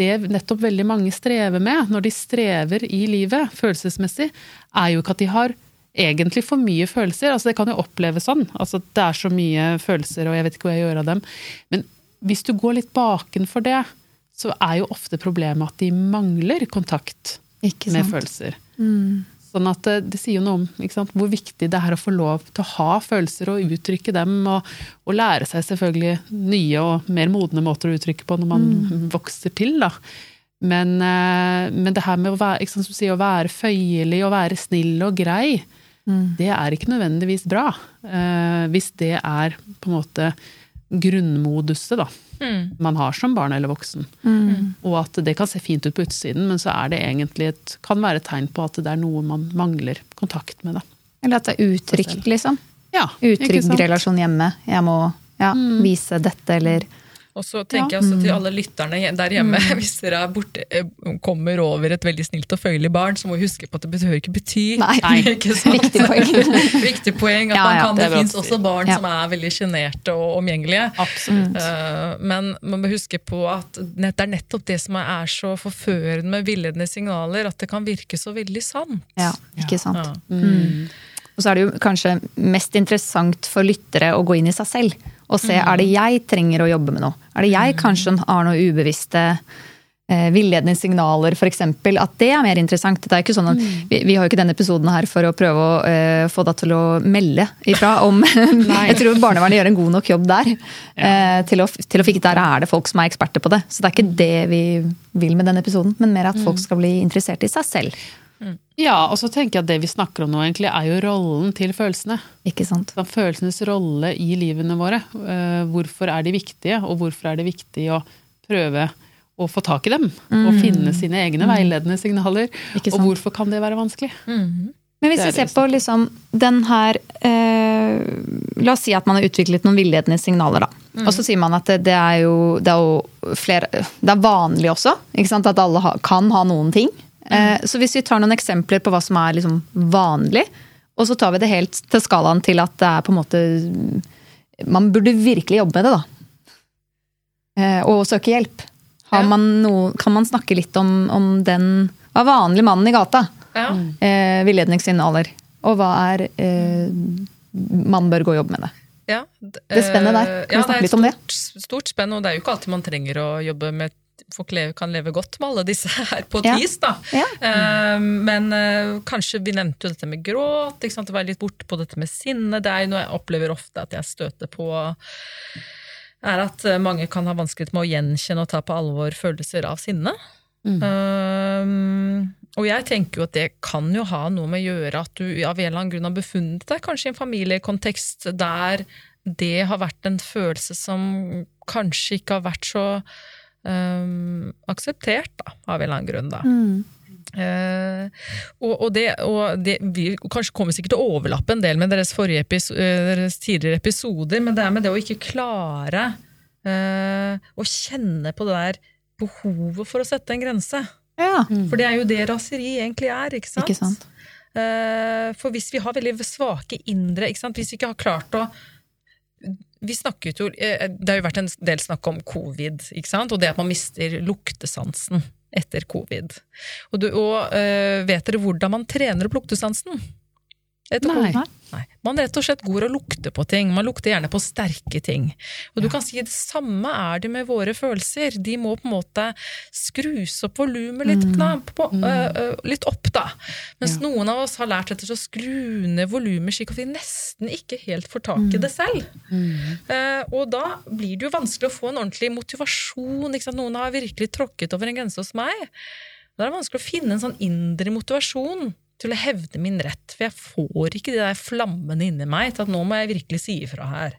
det nettopp veldig mange strever med, når de strever i livet følelsesmessig, er jo ikke at de har egentlig for mye følelser. Altså Det kan jo oppleves sånn. Altså Det er så mye følelser, og jeg vet ikke hva jeg gjør av dem. Men hvis du går litt bakenfor det, så er jo ofte problemet at de mangler kontakt med følelser. Sånn at det, det sier jo noe om sant, hvor viktig det er å få lov til å ha følelser og uttrykke dem, og, og lære seg selvfølgelig nye og mer modne måter å uttrykke på når man vokser til. da. Men, eh, men det her med å være, sant, sier, å være føyelig og være snill og grei, det er ikke nødvendigvis bra. Eh, hvis det er på en måte grunnmoduset da, man har som barn eller voksen. Og at det kan se fint ut på utsiden, men så er det egentlig et, kan være et tegn på at det er noe man mangler kontakt med. Da. Eller at det er utrygt, liksom. Ja, Utrygg relasjon hjemme. Jeg må ja, vise dette, eller Og så tenker jeg også til alle lytterne der hjemme, hvis dere er borte, eh, kommer over et veldig snilt og føyelig barn, så må vi huske på at det behøver ikke bety. Nei. ikke sant? Viktig poeng. Viktig poeng at Ja, man ja, det det, fins også barn Ja. som er veldig sjenerte og omgjengelige. Absolutt. Uh, Men man må huske på at det er nettopp det som er så forførende med villedende signaler, at det kan virke så veldig sant. Ja, ikke sant. Ja. Mm. Og så er det jo kanskje mest interessant for lyttere å gå inn i seg selv og se er det jeg trenger å jobbe med noe. Er det jeg kanskje har noe ubevisste eh, villedende signaler, f.eks. At det er mer interessant. Det er ikke sånn at, vi, vi har jo ikke denne episoden her for å prøve å eh, få deg til å melde ifra om Jeg tror barnevernet gjør en god nok jobb der. eh, til, å, til å fikse Der er det folk som er eksperter på det. Så det er ikke det vi vil med denne episoden, men mer at folk skal bli interessert i seg selv. Ja, og så tenker jeg at det vi snakker om nå, egentlig, er jo rollen til følelsene. Ikke sant? Sånn, Følelsenes rolle i livene våre. Eh, Hvorfor er de viktige, og hvorfor er det viktig å prøve å få tak i dem? Og finne sine egne veiledende signaler. Ikke Og hvorfor kan det være vanskelig? Men hvis vi ser på liksom den her eh, La oss si at man har utviklet noen villedende signaler, da. Og så sier man at det, det, er jo, det er jo flere Det er vanlig også, ikke sant? at alle ha, kan ha noen ting. Eh, så hvis vi tar noen eksempler på hva som er liksom vanlig, og så tar vi det helt til skalaen til at det er på en måte Man burde virkelig jobbe med det, da. Eh, og søke hjelp. Har man noe, kan man snakke litt om, om den Hva er vanlig mannen i gata? Ja. eh, villedningssignaler. Og hva er eh, Man bør gå og jobbe med det. Ja, Det spennet der. eh, Kan vi snakke litt stort, om det? et stort, stort spenn, og det er jo ikke alltid man trenger å jobbe med Folk leve, kan leve godt med alle disse her på et Ja. vis, da. Ja. Uh, men uh, kanskje vi nevnte jo dette med gråt, ikke sant? var litt borte på dette med sinne. Det er jo noe jeg opplever ofte at jeg støter på, er at eh, mange kan ha vanskelighet med å gjenkjenne og ta på alvor følelser av sinne. Um, og jeg tenker jo at det kan jo ha noe med å gjøre at du av en eller annen grunn har befunnet deg kanskje i en familiekontekst der det har vært en følelse som kanskje ikke har vært så um, akseptert, da, av en eller annen grunn. da. Eh, og, og, det, og det vi kanskje kommer sikkert til å overlappe en del med deres, episo eh, deres tidligere episoder, men det er med det å ikke klare uh, å kjenne på det der behovet for å sette en grense. Ja, For det er jo det raseri egentlig er, ikke sant? ikke sant. Eh, For hvis vi har veldig svake indre, ikke sant? hvis vi ikke har klart å vi snakket jo, eh, Det har jo vært en del snakk om covid, ikke sant? og det at man mister luktesansen etter covid. Og, du, og øh, vet dere hvordan man trener opp luktesansen? Vet du Nei. Nei. Man rett og slett går og lukter på ting. Man lukter gjerne på sterke ting. Og du kan si det samme er det med våre følelser. De må på en måte skrus opp volumet litt, mm. på, øh, øh, litt opp, da. Mens noen av oss har lært etter å skru ned volumet slik at vi nesten ikke helt får tak i det selv. Eh, og da blir det jo vanskelig å få en ordentlig motivasjon. Ikke sant? Noen har virkelig tråkket over en grense hos meg. Da er det vanskelig å finne en sånn indre motivasjon til å hevde min rett. For jeg får ikke de der flammene inni meg til at nå må jeg virkelig si ifra her.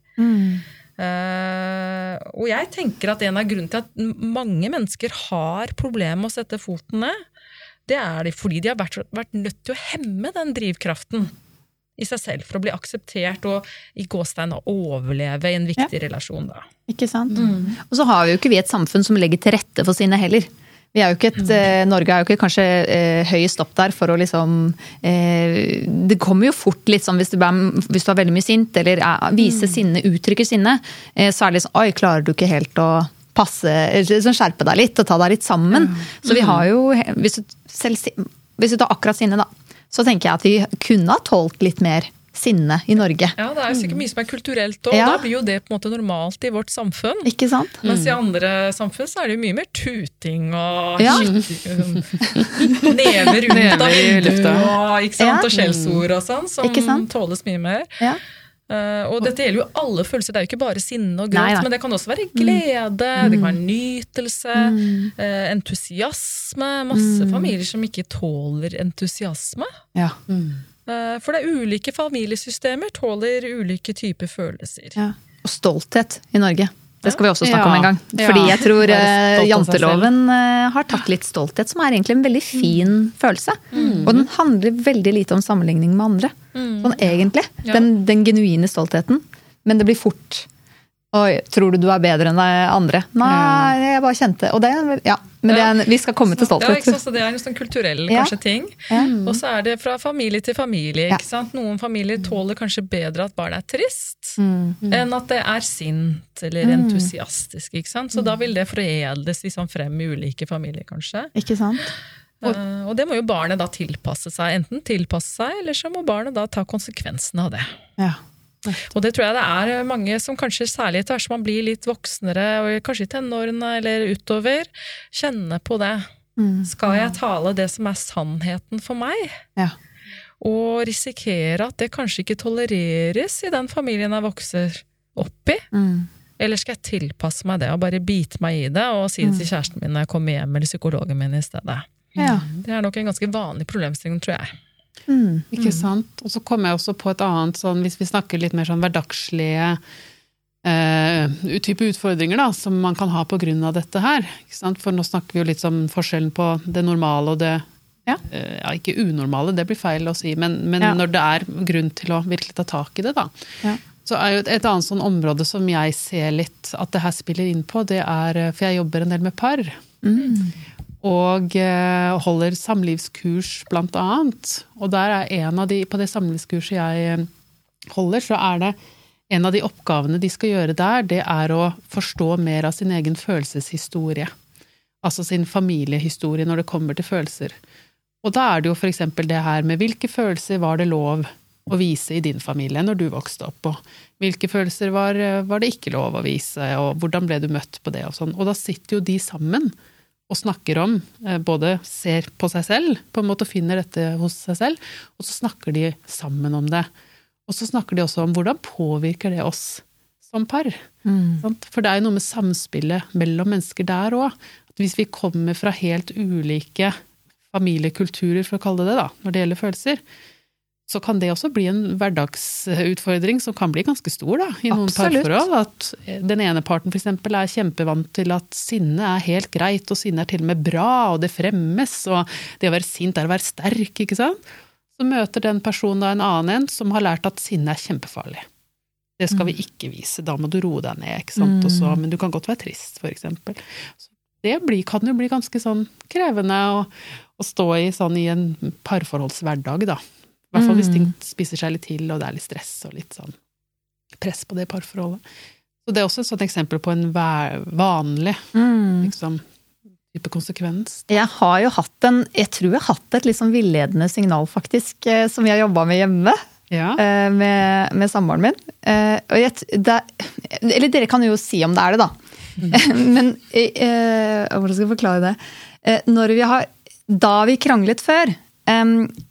Eh, og jeg tenker at en av grunnene til at mange mennesker har problemer med å sette foten ned, det er det fordi de har vært, vært nødt til å hemme den drivkraften i seg selv for å bli akseptert og i gåstein overleve i en viktig relasjon. da. Ikke sant? Og så har vi jo ikke vi et samfunn som legger til rette for sine heller. Vi er jo ikke et, eh, Norge er jo ikke kanskje eh, høyest opp der for å liksom eh, Det kommer jo fort litt sånn hvis du, er, hvis du er veldig mye sint, eller er, viser sinne, uttrykker sinne, eh, så er det liksom Oi, klarer du ikke helt å passe sånn Skjerpe deg litt og ta deg litt sammen. Så vi har jo Hvis du, selv, hvis du tar akkurat sinne, da, så tenker jeg at vi kunne ha tålt litt mer sinne i Norge. Ja, Det er jo sikkert mye som er kulturelt, og Ja. da blir jo det på en måte normalt i vårt samfunn. Ikke sant? Mens i andre samfunn så er det jo mye mer tuting og Ja. Never ut av vinduet lufta. og, ikke? Ja. og skjellsord og sånn, som Ikke sant? tåles mye mer. Ja. Uh, og dette gjelder jo alle følelser, det er jo ikke bare sinne og gråt, men det kan også være glede, det kan være nytelse, eh, entusiasme. Masse familier som ikke tåler entusiasme. Ja. Eh, for det er ulike familiesystemer tåler ulike typer følelser. Ja. Og stolthet i Norge. Det skal vi også snakke Ja. om en gang. Fordi jeg tror eh, janteloven eh, har tatt litt stolthet, som er egentlig en veldig fin følelse. Og den handler veldig lite om sammenligning med andre. Sånn egentlig. Den, den genuine stoltheten. Men det blir fort Oi, tror du du er bedre enn de andre? Nei, jeg bare kjente Og det er Ja. Men det er, en- vi skal komme til Ja, ikke stolthet. sant? Det er en sånn kulturell kanskje ting. Ja. Og så er det fra familie til familie. Ikke sant? Noen familier tåler kanskje bedre at barnet er trist, Mm. enn at det er sint eller entusiastisk. ikke sant? Så da vil det foredles liksom frem i ulike familier, kanskje. Ikke sant? Eh, og det må jo barnet da tilpasse seg. Enten tilpasse seg, eller så må barnet da ta konsekvensene av det. Ja. Og det tror jeg det er mange som kanskje særlig etter hvert som man blir litt voksnere, og kanskje i tenårene eller utover, kjenner på det. Mm. Skal jeg tale det som er sannheten for meg? Ja. Og risikere at det kanskje ikke tolereres i den familien jeg vokser opp i? Mm. Eller skal jeg tilpasse meg det og bare bite meg i det og si det til kjæresten min når jeg kommer hjem, eller psykologen min i stedet? Ja. Det er nok en ganske vanlig problemstilling, tror jeg. Mm. Ikke sant? Og så kommer jeg også på et annet, sånn, hvis vi snakker litt mer sånn hverdagslige eh, type utfordringer da, som man kan ha av dette her. Ikke sant? For nå snakker vi jo litt om forskjellen på det normale og det Ja. eh, ja, ikke unormale, det blir feil å si, men, men Ja. når det er grunn til å virkelig ta tak i det, da. Ja. Så er jo et, et annet sånn område som jeg ser litt at det her spiller inn på, det er eh, For jeg jobber en del med par. Mm. Og eh, holder samlivskurs, blant annet. Og der er en av de, på det samlivskurset jeg eh, holder, så er det en av de oppgavene de skal gjøre der, det er å forstå mer av sin egen følelseshistorie. Altså sin familiehistorie når det kommer til følelser. Og da er det jo eksempel det her med hvilke følelser var det lov å vise i din familie når du vokste opp, og hvilke følelser var, var det ikke lov å vise, og hvordan ble du møtt på det og sånn. Og da sitter jo de sammen og snakker om, eh, både ser på seg selv, på en måte finner dette hos seg selv, og så snakker de sammen om det. Og så snakker de også om hvordan påvirker det oss som par. Mm. For det er jo noe med samspillet mellom mennesker der òg. Hvis vi kommer fra helt ulike familiekulturer, for å kalle det det, da, når det gjelder følelser, så kan det også bli en hverdagsutfordring som kan bli ganske stor da, i noen Absolutt. parforhold. At den ene parten eksempel er kjempevant til at sinne er helt greit, og sinne er til og med bra, og det fremmes, og det å være sint er å være sterk, ikke sant? Så møter den personen da en annen en som har lært at sinne er kjempefarlig. Det skal vi ikke vise, da må du roe deg ned, ikke sant? Og så, men du kan godt være trist, eksempel. Så det blir, kan jo bli ganske sånn krevende å, å stå i sånn i en parforholdshverdag, da. I hvert fall hvis ting spiser seg litt til, og det er litt stress og litt sånn press på det parforholdet. Så det er også et sånt eksempel på en vanlig Mm. liksom, type konsekvens. Jeg har jo hatt en Jeg tror jeg har hatt et litt sånn villedende signal, faktisk, eh, som jeg jobba med hjemme. Ja. eh, med, med samboeren min. Eh, jeg, det, eller dere kan jo si om det er det, da. Men eh, hvordan skal jeg forklare det? Når vi har, da vi kranglet før,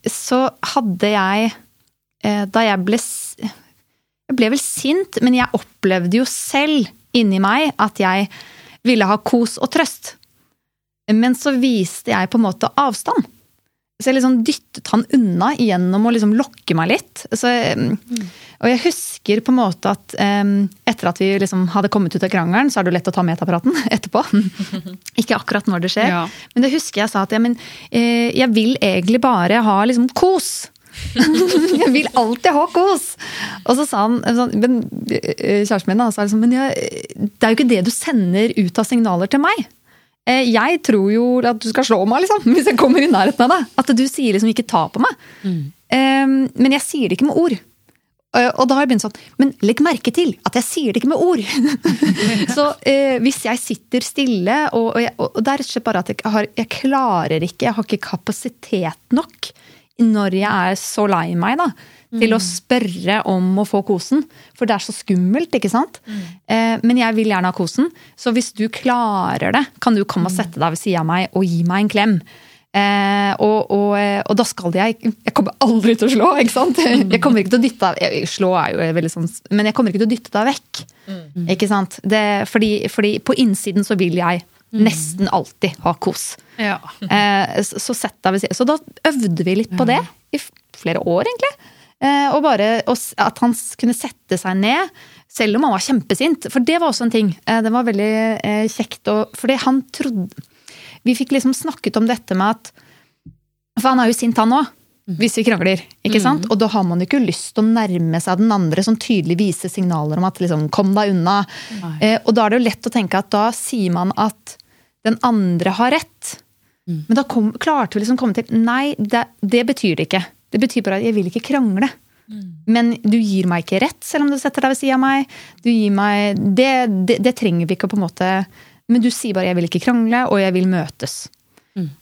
så hadde jeg eh, Da jeg ble Jeg ble vel sint, men jeg opplevde jo selv inni meg at jeg ville ha kos og trøst. Men så viste jeg på en måte avstand. Så jeg liksom dyttet han unna gjennom å liksom lokke meg litt. Så, um, og jeg husker på en måte at um, etter at vi liksom hadde kommet ut av krangelen, så er det jo lett å ta metapraten etterpå. Ikke akkurat når det skjer. Ja. Men det husker jeg sa at ja, men, eh, jeg vil egentlig bare ha liksom kos. jeg vil alltid ha kos! Og så sa han sånn, men, eh, Kjæresten min da, sa liksom, men jeg, det er jo ikke det du sender ut av signaler til meg. Eh, Jeg tror jo at du skal slå meg, liksom, hvis jeg kommer i nærheten av deg. At du sier liksom ikke ta på meg. Eh, Men jeg sier det ikke med ord. Eh, Og da har jeg begynt sånn, men legg merke til at jeg sier det ikke med ord. så eh, hvis jeg sitter stille, og, og, jeg, og det er rett og slett bare at jeg, har, jeg klarer ikke, jeg har ikke kapasitet nok når jeg er så lei meg, da, til å spørre om å få kosen. For det er så skummelt, ikke sant? Eh, men jeg vil gjerne ha kosen. Så hvis du klarer det, kan du komme og sette deg ved sida av meg og gi meg en klem. Eh, og, og, eh, og da skal jeg Jeg kommer aldri til å slå, ikke sant? Jeg kommer ikke til å dytte deg Slå er jo veldig sånn Men jeg kommer ikke til å dytte deg vekk. Ikke sant? Det, fordi, fordi på innsiden så vil jeg nesten alltid ha kos. Ja. Eh, så så sett deg ved siden. Så da øvde vi litt på det i flere år, egentlig. Eh, og bare at han kunne sette seg ned, selv om han var kjempesint. For det var også en ting. Eh, det var veldig eh, kjekt. Fordi han trodde Vi fikk liksom snakket om dette med at For han er jo sint, han òg. Hvis vi krangler. ikke sant? Og da har man jo ikke lyst til å nærme seg den andre som tydelig viser signaler om at liksom, 'kom deg unna'. Eh, og da er det jo lett å tenke at da sier man at den andre har rett. Men da kom, klarte vi liksom å komme til Nei, det, det betyr det ikke. Det betyr bare at jeg vil ikke krangle. Men du gir meg ikke rett, selv om du setter deg ved siden av meg. Du gir meg, det, det, det trenger vi ikke på en måte Men du sier bare 'jeg vil ikke krangle', og 'jeg vil møtes'.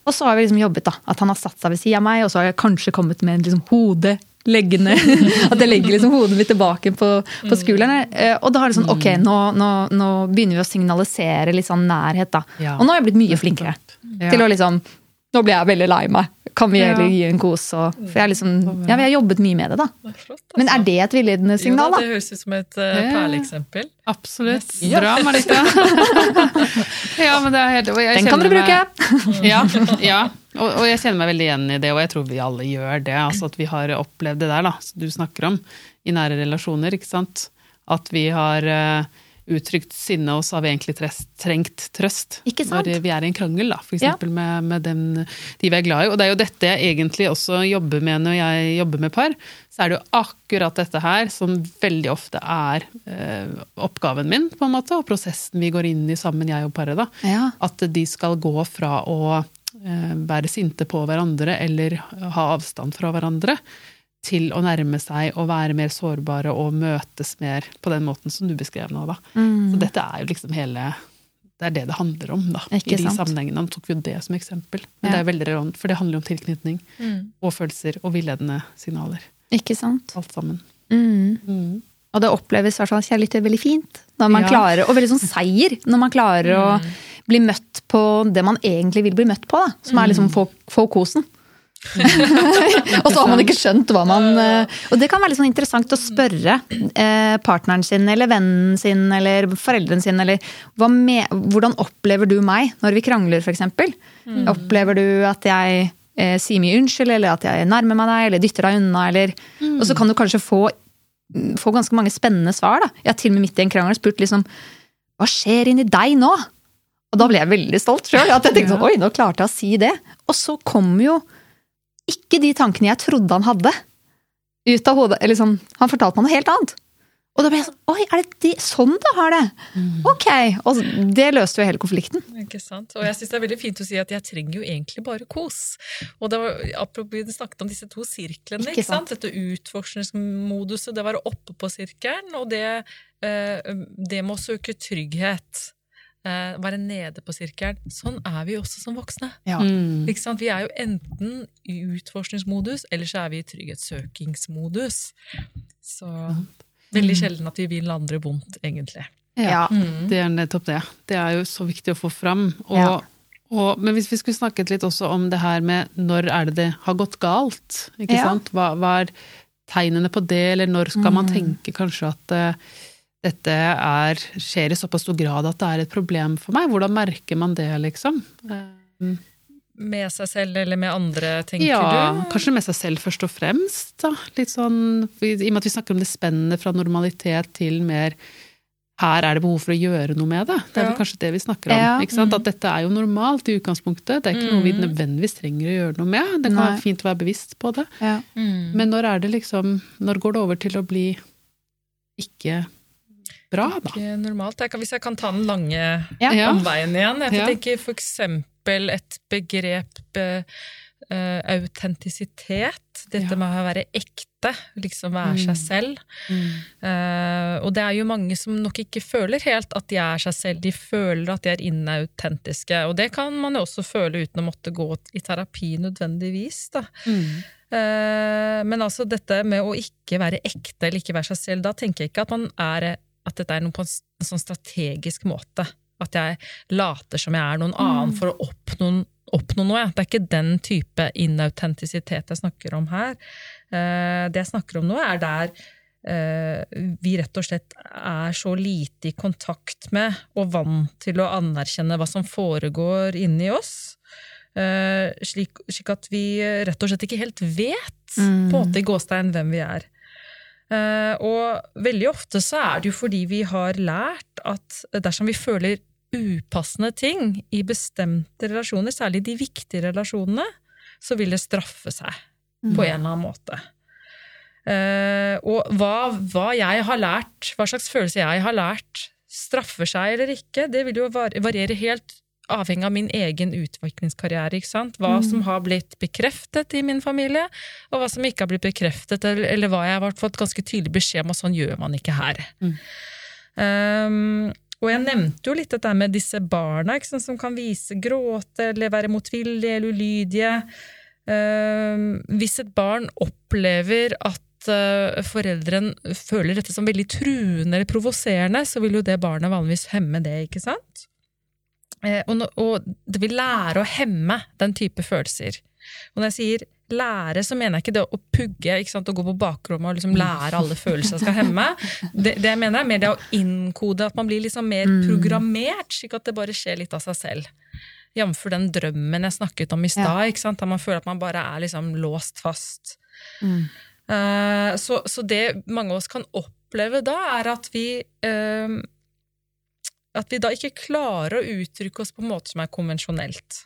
Og så har vi liksom jobbet, da. At han har satt seg ved siden av meg, og så har jeg kanskje kommet med en liksom hode leggende At jeg legger liksom hodet mitt tilbake på, på skulderen. Eh, Og da har det sånn Ok, nå, nå, nå begynner vi å signalisere litt sånn nærhet, da. Og nå har jeg blitt mye flinkere til å liksom Nå blir jeg veldig lei meg. Kan vi Ja. heller gi en kos? Og, for jeg, er liksom, ja, vi har jobbet mye med det, da. Det er flott, altså. Men er det et villedende signal, jo, da? Jo, Det høres ut som et uh, Ja. perleeksempel. Absolutt. Bra, Marita. ja, men det er helt jeg Den kan dere bruke! meg-! Ja, ja. Og, og jeg kjenner meg veldig igjen i det, og jeg tror vi alle gjør det. Altså at vi har opplevd det der da, som du snakker om, i nære relasjoner. ikke sant? At vi har eh, uttrykt sinne, og så har vi egentlig trest, trengt trøst. Ikke sant? Når vi er i en krangel, da, for Ja. med, med den, de vi er glad i. Og det er jo dette jeg egentlig også jobber med når jeg jobber med par. Så er det jo akkurat dette her som veldig ofte er eh, oppgaven min, på en måte, og prosessen vi går inn i sammen, jeg og paret. da. Ja. At de skal gå fra å eh, være sinte på hverandre eller ha avstand fra hverandre, til å nærme seg og være mer sårbare og møtes mer på den måten som du beskrev nå. Da. Mm. Så dette er jo liksom hele Det er det det handler om, da. Ikke I de sant? sammenhengene. Nå tok vi jo det som eksempel. Men Ja. det er veldig relevant, for det handler om tilknytning Mm. og følelser og villedende signaler. Ikke sant? Alt sammen. Mm. Mm. Og det oppleves i hvert fall kjærlighet veldig fint. Når man Ja. klarer, Og veldig sånn seier, når man klarer å Mm. bli møtt på det man egentlig vil bli møtt på. Da, som er liksom få, få kosen. og så har man ikke skjønt hva man eh, Og det kan være litt sånn interessant å spørre eh, partneren sin eller vennen sin eller foreldrene sin eller hva me, Hvordan opplever du meg når vi krangler, f.eks.? Mm. Opplever du at jeg eh, sier mye unnskyld, eller at jeg nærmer meg deg, eller dytter deg unna, eller Og så kan du kanskje få, få ganske mange spennende svar, da. Jeg har til og med midt i en krangel spurt liksom Hva skjer inni deg nå? Og da ble jeg veldig stolt sjøl. At jeg tenkte sånn, oi, nå klarte jeg å si det. Og så kom jo ikke de tankene jeg trodde han hadde, ut av hodet. Eller sånn, han fortalte meg noe helt annet. Og da ble jeg sånn Oi, er det de, sånn du har det? Ok. Og det løste jo hele konflikten. Ikke sant? Og jeg syns det er veldig fint å si at jeg trenger jo egentlig bare kos. Og det var, apropos du snakket om disse to sirklene, Ikke ikke sant? dette utforskningsmoduset, det være oppe på sirkelen, og det, eh, det med å søke trygghet. Eh, være nede på sirkelen. Sånn er vi også som voksne. Ja. Mm. Ikke sant? Vi er jo enten i utforskningsmodus, eller så er vi i trygghetssøkingsmodus. Så veldig sjelden at vi vil andre vondt, egentlig. Ja. Det er nettopp det. Det er jo så viktig å få fram. Og, Ja. og, men hvis vi skulle snakket litt også om det her med når er det det har gått galt? Ikke Ja. sant? Hva, hva er tegnene på det, eller når skal Mm. man tenke kanskje at eh, dette er, skjer i såpass stor grad at det er et problem for meg? Hvordan merker man det, liksom? Eh, Med seg selv eller med andre, tenker ja, du? kanskje med seg selv først og fremst. Da. Litt sånn, I og med at vi snakker om det spennet fra normalitet til mer her er det behov for å gjøre noe med det. Det er vel Ja. kanskje det vi snakker om. Ja. Ikke sant? At dette er jo normalt i utgangspunktet. Det er ikke noe vi nødvendigvis trenger å gjøre noe med. Det kan Nei. være fint å være bevisst på det. Ja. Mm. Men når er det liksom Når går det over til å bli ikke bra, da? Normalt. Jeg kan, hvis jeg kan ta den lange Ja. Omveien igjen. Jeg tenker for eksempel et begrep eh, autentisitet. Dette Ja. med å være ekte, liksom være Mm. seg selv. Eh, og det er jo mange som nok ikke føler helt at de er seg selv. De føler at de er inautentiske. Og det kan man jo også føle uten å måtte gå i terapi nødvendigvis. da. Mm. Men altså dette med å ikke være ekte eller ikke være seg selv, da tenker jeg ikke at, man er, at dette er noe på en, sånn strategisk måte. At jeg later som jeg er noen annen for å oppnå, oppnå noe. Det er ikke den type inautentisitet jeg snakker om her. Eh, det jeg snakker om nå, er der eh, vi rett og slett er så lite i kontakt med og vant til å anerkjenne hva som foregår inni oss. Eh, slik, slik at vi rett og slett ikke helt vet på en måte i gåstein hvem vi er. Eh, og veldig ofte så er det jo fordi vi har lært at dersom vi føler upassende ting i bestemte relasjoner, særlig de viktige relasjonene, så vil det straffe seg på en eller annen måte. Eh, og hva, hva jeg har lært, hva slags følelse jeg har lært, straffer seg eller ikke, det vil jo variere helt avhengig av min egen utviklingskarriere. ikke sant? Hva som har blitt bekreftet i min familie, og hva som ikke har blitt bekreftet, eller, eller hva jeg har fått ganske tydelig beskjed om at sånn gjør man ikke her. Um, og jeg nevnte jo litt dette med disse barna ikke sant, som kan vise gråte eller være motvillige eller ulydige. Um, hvis et barn opplever at uh, foreldren føler dette som veldig truende eller provoserende, så vil jo det barnet vanligvis hemme det, ikke sant? Eh, og, og det vil lære å hemme den type følelser. Og når jeg sier lære, så mener jeg ikke det å pugge ikke sant, og gå på bakrommet og liksom lære alle følelser jeg skal hemme. Det, det jeg mener er mer det å innkode, at man blir liksom mer programmert, slik at det bare skjer litt av seg selv. Jf. den drømmen jeg snakket om i stad, ja. der man føler at man bare er liksom låst fast. Eh, så, så det mange av oss kan oppleve da, er at vi eh, at vi da ikke klarer å uttrykke oss på en måte som er konvensjonelt.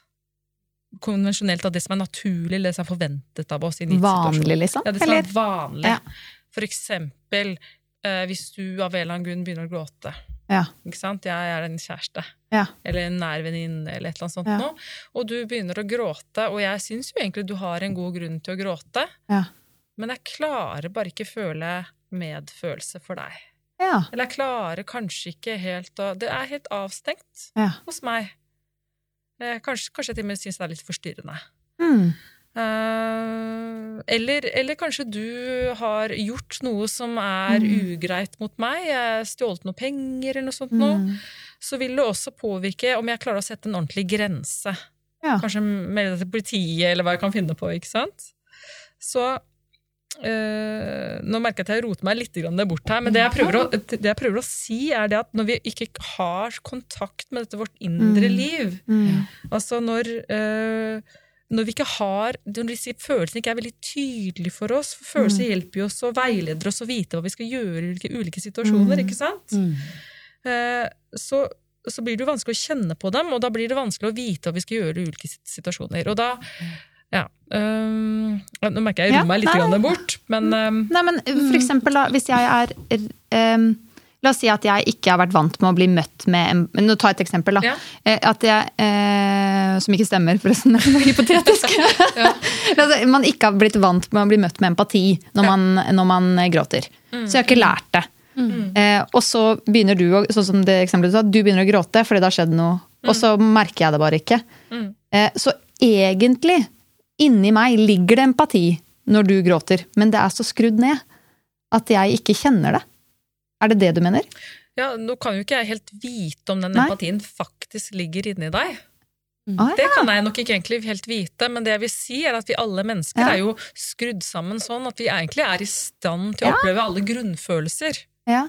Konvensjonelt av det som er naturlig, eller det som er forventet av oss. Vanlig, liksom? Ja, det som er vanlig. Ja. For eksempel eh, hvis du av en eller annen grunn begynner å gråte. Ja. Ikke sant? Jeg er en kjæreste, Ja. eller en nær venninne, eller et eller annet sånt Ja. noe, og du begynner å gråte, og jeg syns jo egentlig du har en god grunn til å gråte, Ja. men jeg klarer bare ikke føle medfølelse for deg. Ja. Eller jeg klarer kanskje ikke helt å Det er helt avstengt ja. hos meg. Eh, Kanskje, kanskje jeg til og med syns det er litt forstyrrende. Mm. Uh, eller, eller kanskje du har gjort noe som er Mm. ugreit mot meg, jeg stjålet noe penger eller noe sånt noe. Mm. Så vil det også påvirke om jeg klarer å sette en ordentlig grense. Ja. Kanskje melde det til politiet, eller hva jeg kan finne på. ikke sant? Så eh, Nå merker jeg at jeg roter meg litt grann bort her, men det jeg, prøver å, det jeg prøver å si, er det at når vi ikke har kontakt med dette vårt indre Mm. liv, Mm. Altså når, uh, når vi ikke har Når følelsene ikke er veldig tydelige for oss for Følelser hjelper jo oss og veileder oss å vite hva vi skal gjøre i ulike, ulike situasjoner. ikke sant? Mm. Eh, så, så blir det jo vanskelig å kjenne på dem, og da blir det vanskelig å vite hva vi skal gjøre i ulike situasjoner. Og da ja, Um, Nå merker jeg jeg Ja, roer meg litt nei. bort, men um, Nei, men for eksempel da, hvis jeg er um, La oss si at jeg ikke har vært vant med å bli møtt med en Nå tar jeg et eksempel, da. Ja. At jeg, eh, som ikke stemmer, forresten. Det er hypotetisk. La man ikke har blitt vant med å bli møtt med empati når, man, når man gråter. Så jeg har ikke lært det. Eh, og så begynner du, å- sånn som det eksempelet du sa, du begynner å gråte fordi det har skjedd noe. Og så merker jeg det bare ikke. Eh, så egentlig, inni meg, ligger det empati når du gråter. Men det er så skrudd ned at jeg ikke kjenner det. Er det det du mener? Ja, Nå kan jo ikke jeg helt vite om den Nei. empatien faktisk ligger inni deg. Ah, Det kan jeg nok ikke egentlig helt vite, men det jeg vil si er at vi alle mennesker Ja. er jo skrudd sammen sånn at vi egentlig er i stand til å Ja. oppleve alle grunnfølelser. Ja.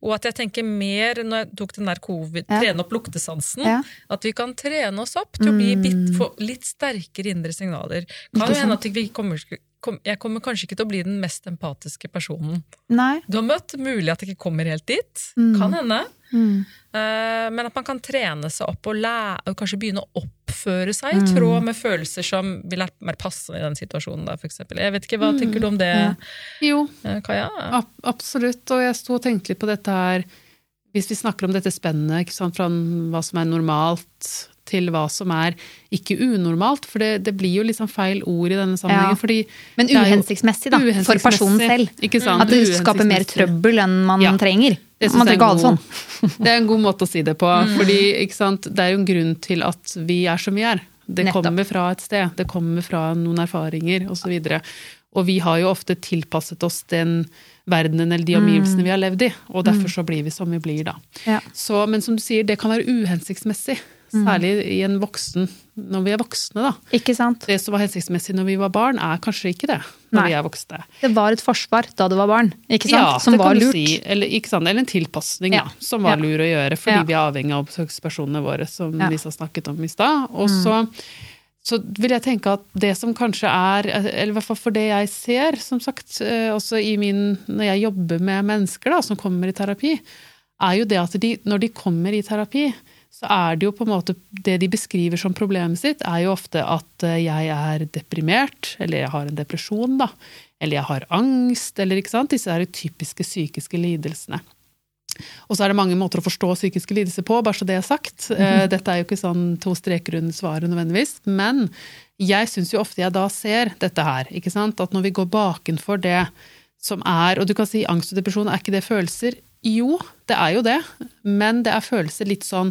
Og at jeg tenker mer når jeg tok den der covid, Ja. trene opp luktesansen, Ja. at vi kan trene oss opp til å bli Mm. bitt, få litt sterkere indre signaler. Kan jo hende at vi kommer, kom, jeg kommer kanskje ikke til å bli den mest empatiske personen Nei. du har møtt. Mulig at jeg ikke kommer helt dit. Mm. Kan hende. Mm. Eh, Men at man kan trene seg opp og, lære, og kanskje begynne å oppføre seg Mm. i tråd med følelser som vil være mer passende i den situasjonen. Der, for eksempel. jeg vet ikke, Hva tenker du om det, Jo, eh, Kaja? ab absolutt. Og jeg sto og tenkte litt på dette her Hvis vi snakker om dette spennet fra hva som er normalt til hva som er ikke unormalt, for det, det blir jo liksom feil ord i denne sammenhengen. Ja. fordi Men uhensiktsmessig, da. uhensiktsmessig. For personen selv. Ikke sant? At det skaper mer trøbbel enn man Ja. trenger. Det Man er det god. sånn. Det er en god måte å si det på. fordi ikke sant, Det er jo en grunn til at vi er som vi er. Det Nettopp. kommer fra et sted. Det kommer fra noen erfaringer osv. Og, så og vi har jo ofte tilpasset oss den verdenen eller de omgivelsene vi har levd i. Og derfor så blir vi som vi blir, da. Ja. Så, men som du sier, det kan være uhensiktsmessig. Særlig i en voksen, når vi er voksne, da. Ikke sant? Det som var hensiktsmessig når vi var barn, er kanskje ikke det når Nei. vi er voksne. Det var et forsvar da du var barn, ikke sant? Ja, Som var lurt. Si. Eller? Eller en tilpasning, Ja. da, som var Ja. lur å gjøre, fordi vi er avhengig av besøkspersonene våre, som Ja. Lisa snakket om i stad. Og så, så vil jeg tenke at det som kanskje er, eller i hvert fall for det jeg ser, som sagt, eh, også i min, når jeg jobber med mennesker da, som kommer i terapi, er jo det at de, når de kommer i terapi, så er det jo på en måte Det de beskriver som problemet sitt, er jo ofte at eh, jeg er deprimert, eller jeg har en depresjon, da. Eller jeg har angst, eller ikke sant. Disse er jo typiske psykiske lidelsene. Og så er det mange måter å forstå psykiske lidelser på, bare så det er sagt. Eh, Dette er jo ikke sånn to streker under svaret nødvendigvis. Men jeg syns jo ofte jeg da ser dette her, ikke sant. At når vi går bakenfor det som er Og du kan si angst og depresjon, er ikke det følelser? Jo, det er jo det. Men det er følelser litt sånn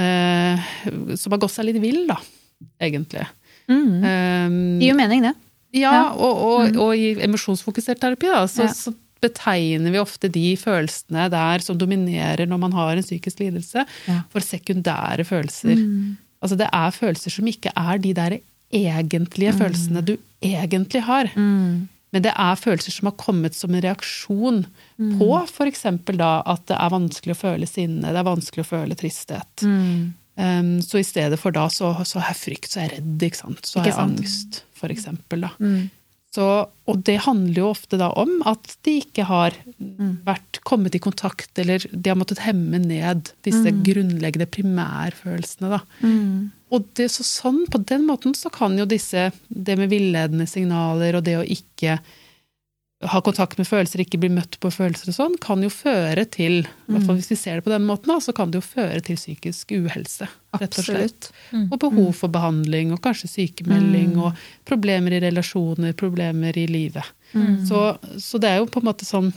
eh, Som har gått seg litt vill, da, egentlig. Mm. Um, Det gir jo mening, det. ja, Ja. og, og, og i emosjonsfokusert terapi da, så, Ja. så betegner vi ofte de følelsene der som dominerer når man har en psykisk lidelse, Ja. for sekundære følelser. Altså det er følelser som ikke er de der egentlige følelsene du egentlig har. Men det er følelser som har kommet som en reaksjon på f.eks. da at det er vanskelig å føle sinne, det er vanskelig å føle tristhet. Um, så i stedet for da så, så har jeg frykt, så er jeg redd, ikke sant. Så har jeg angst, for eksempel. Så, og det handler jo ofte da om at de ikke har vært kommet i kontakt, eller de har måttet hemme ned disse grunnleggende primærfølelsene. Da. Og det, så sånn, på den måten så kan jo disse, det med villedende signaler og det å ikke ha kontakt med følelser, ikke bli møtt på følelser og sånn, kan jo føre til, mm. hvert fall hvis vi ser det på den måten, da, så kan det jo føre til psykisk uhelse. rett og slett. Absolutt. Og behov for behandling, og kanskje sykemelding, og problemer i relasjoner, problemer i livet. Så, så det er jo på en måte sånn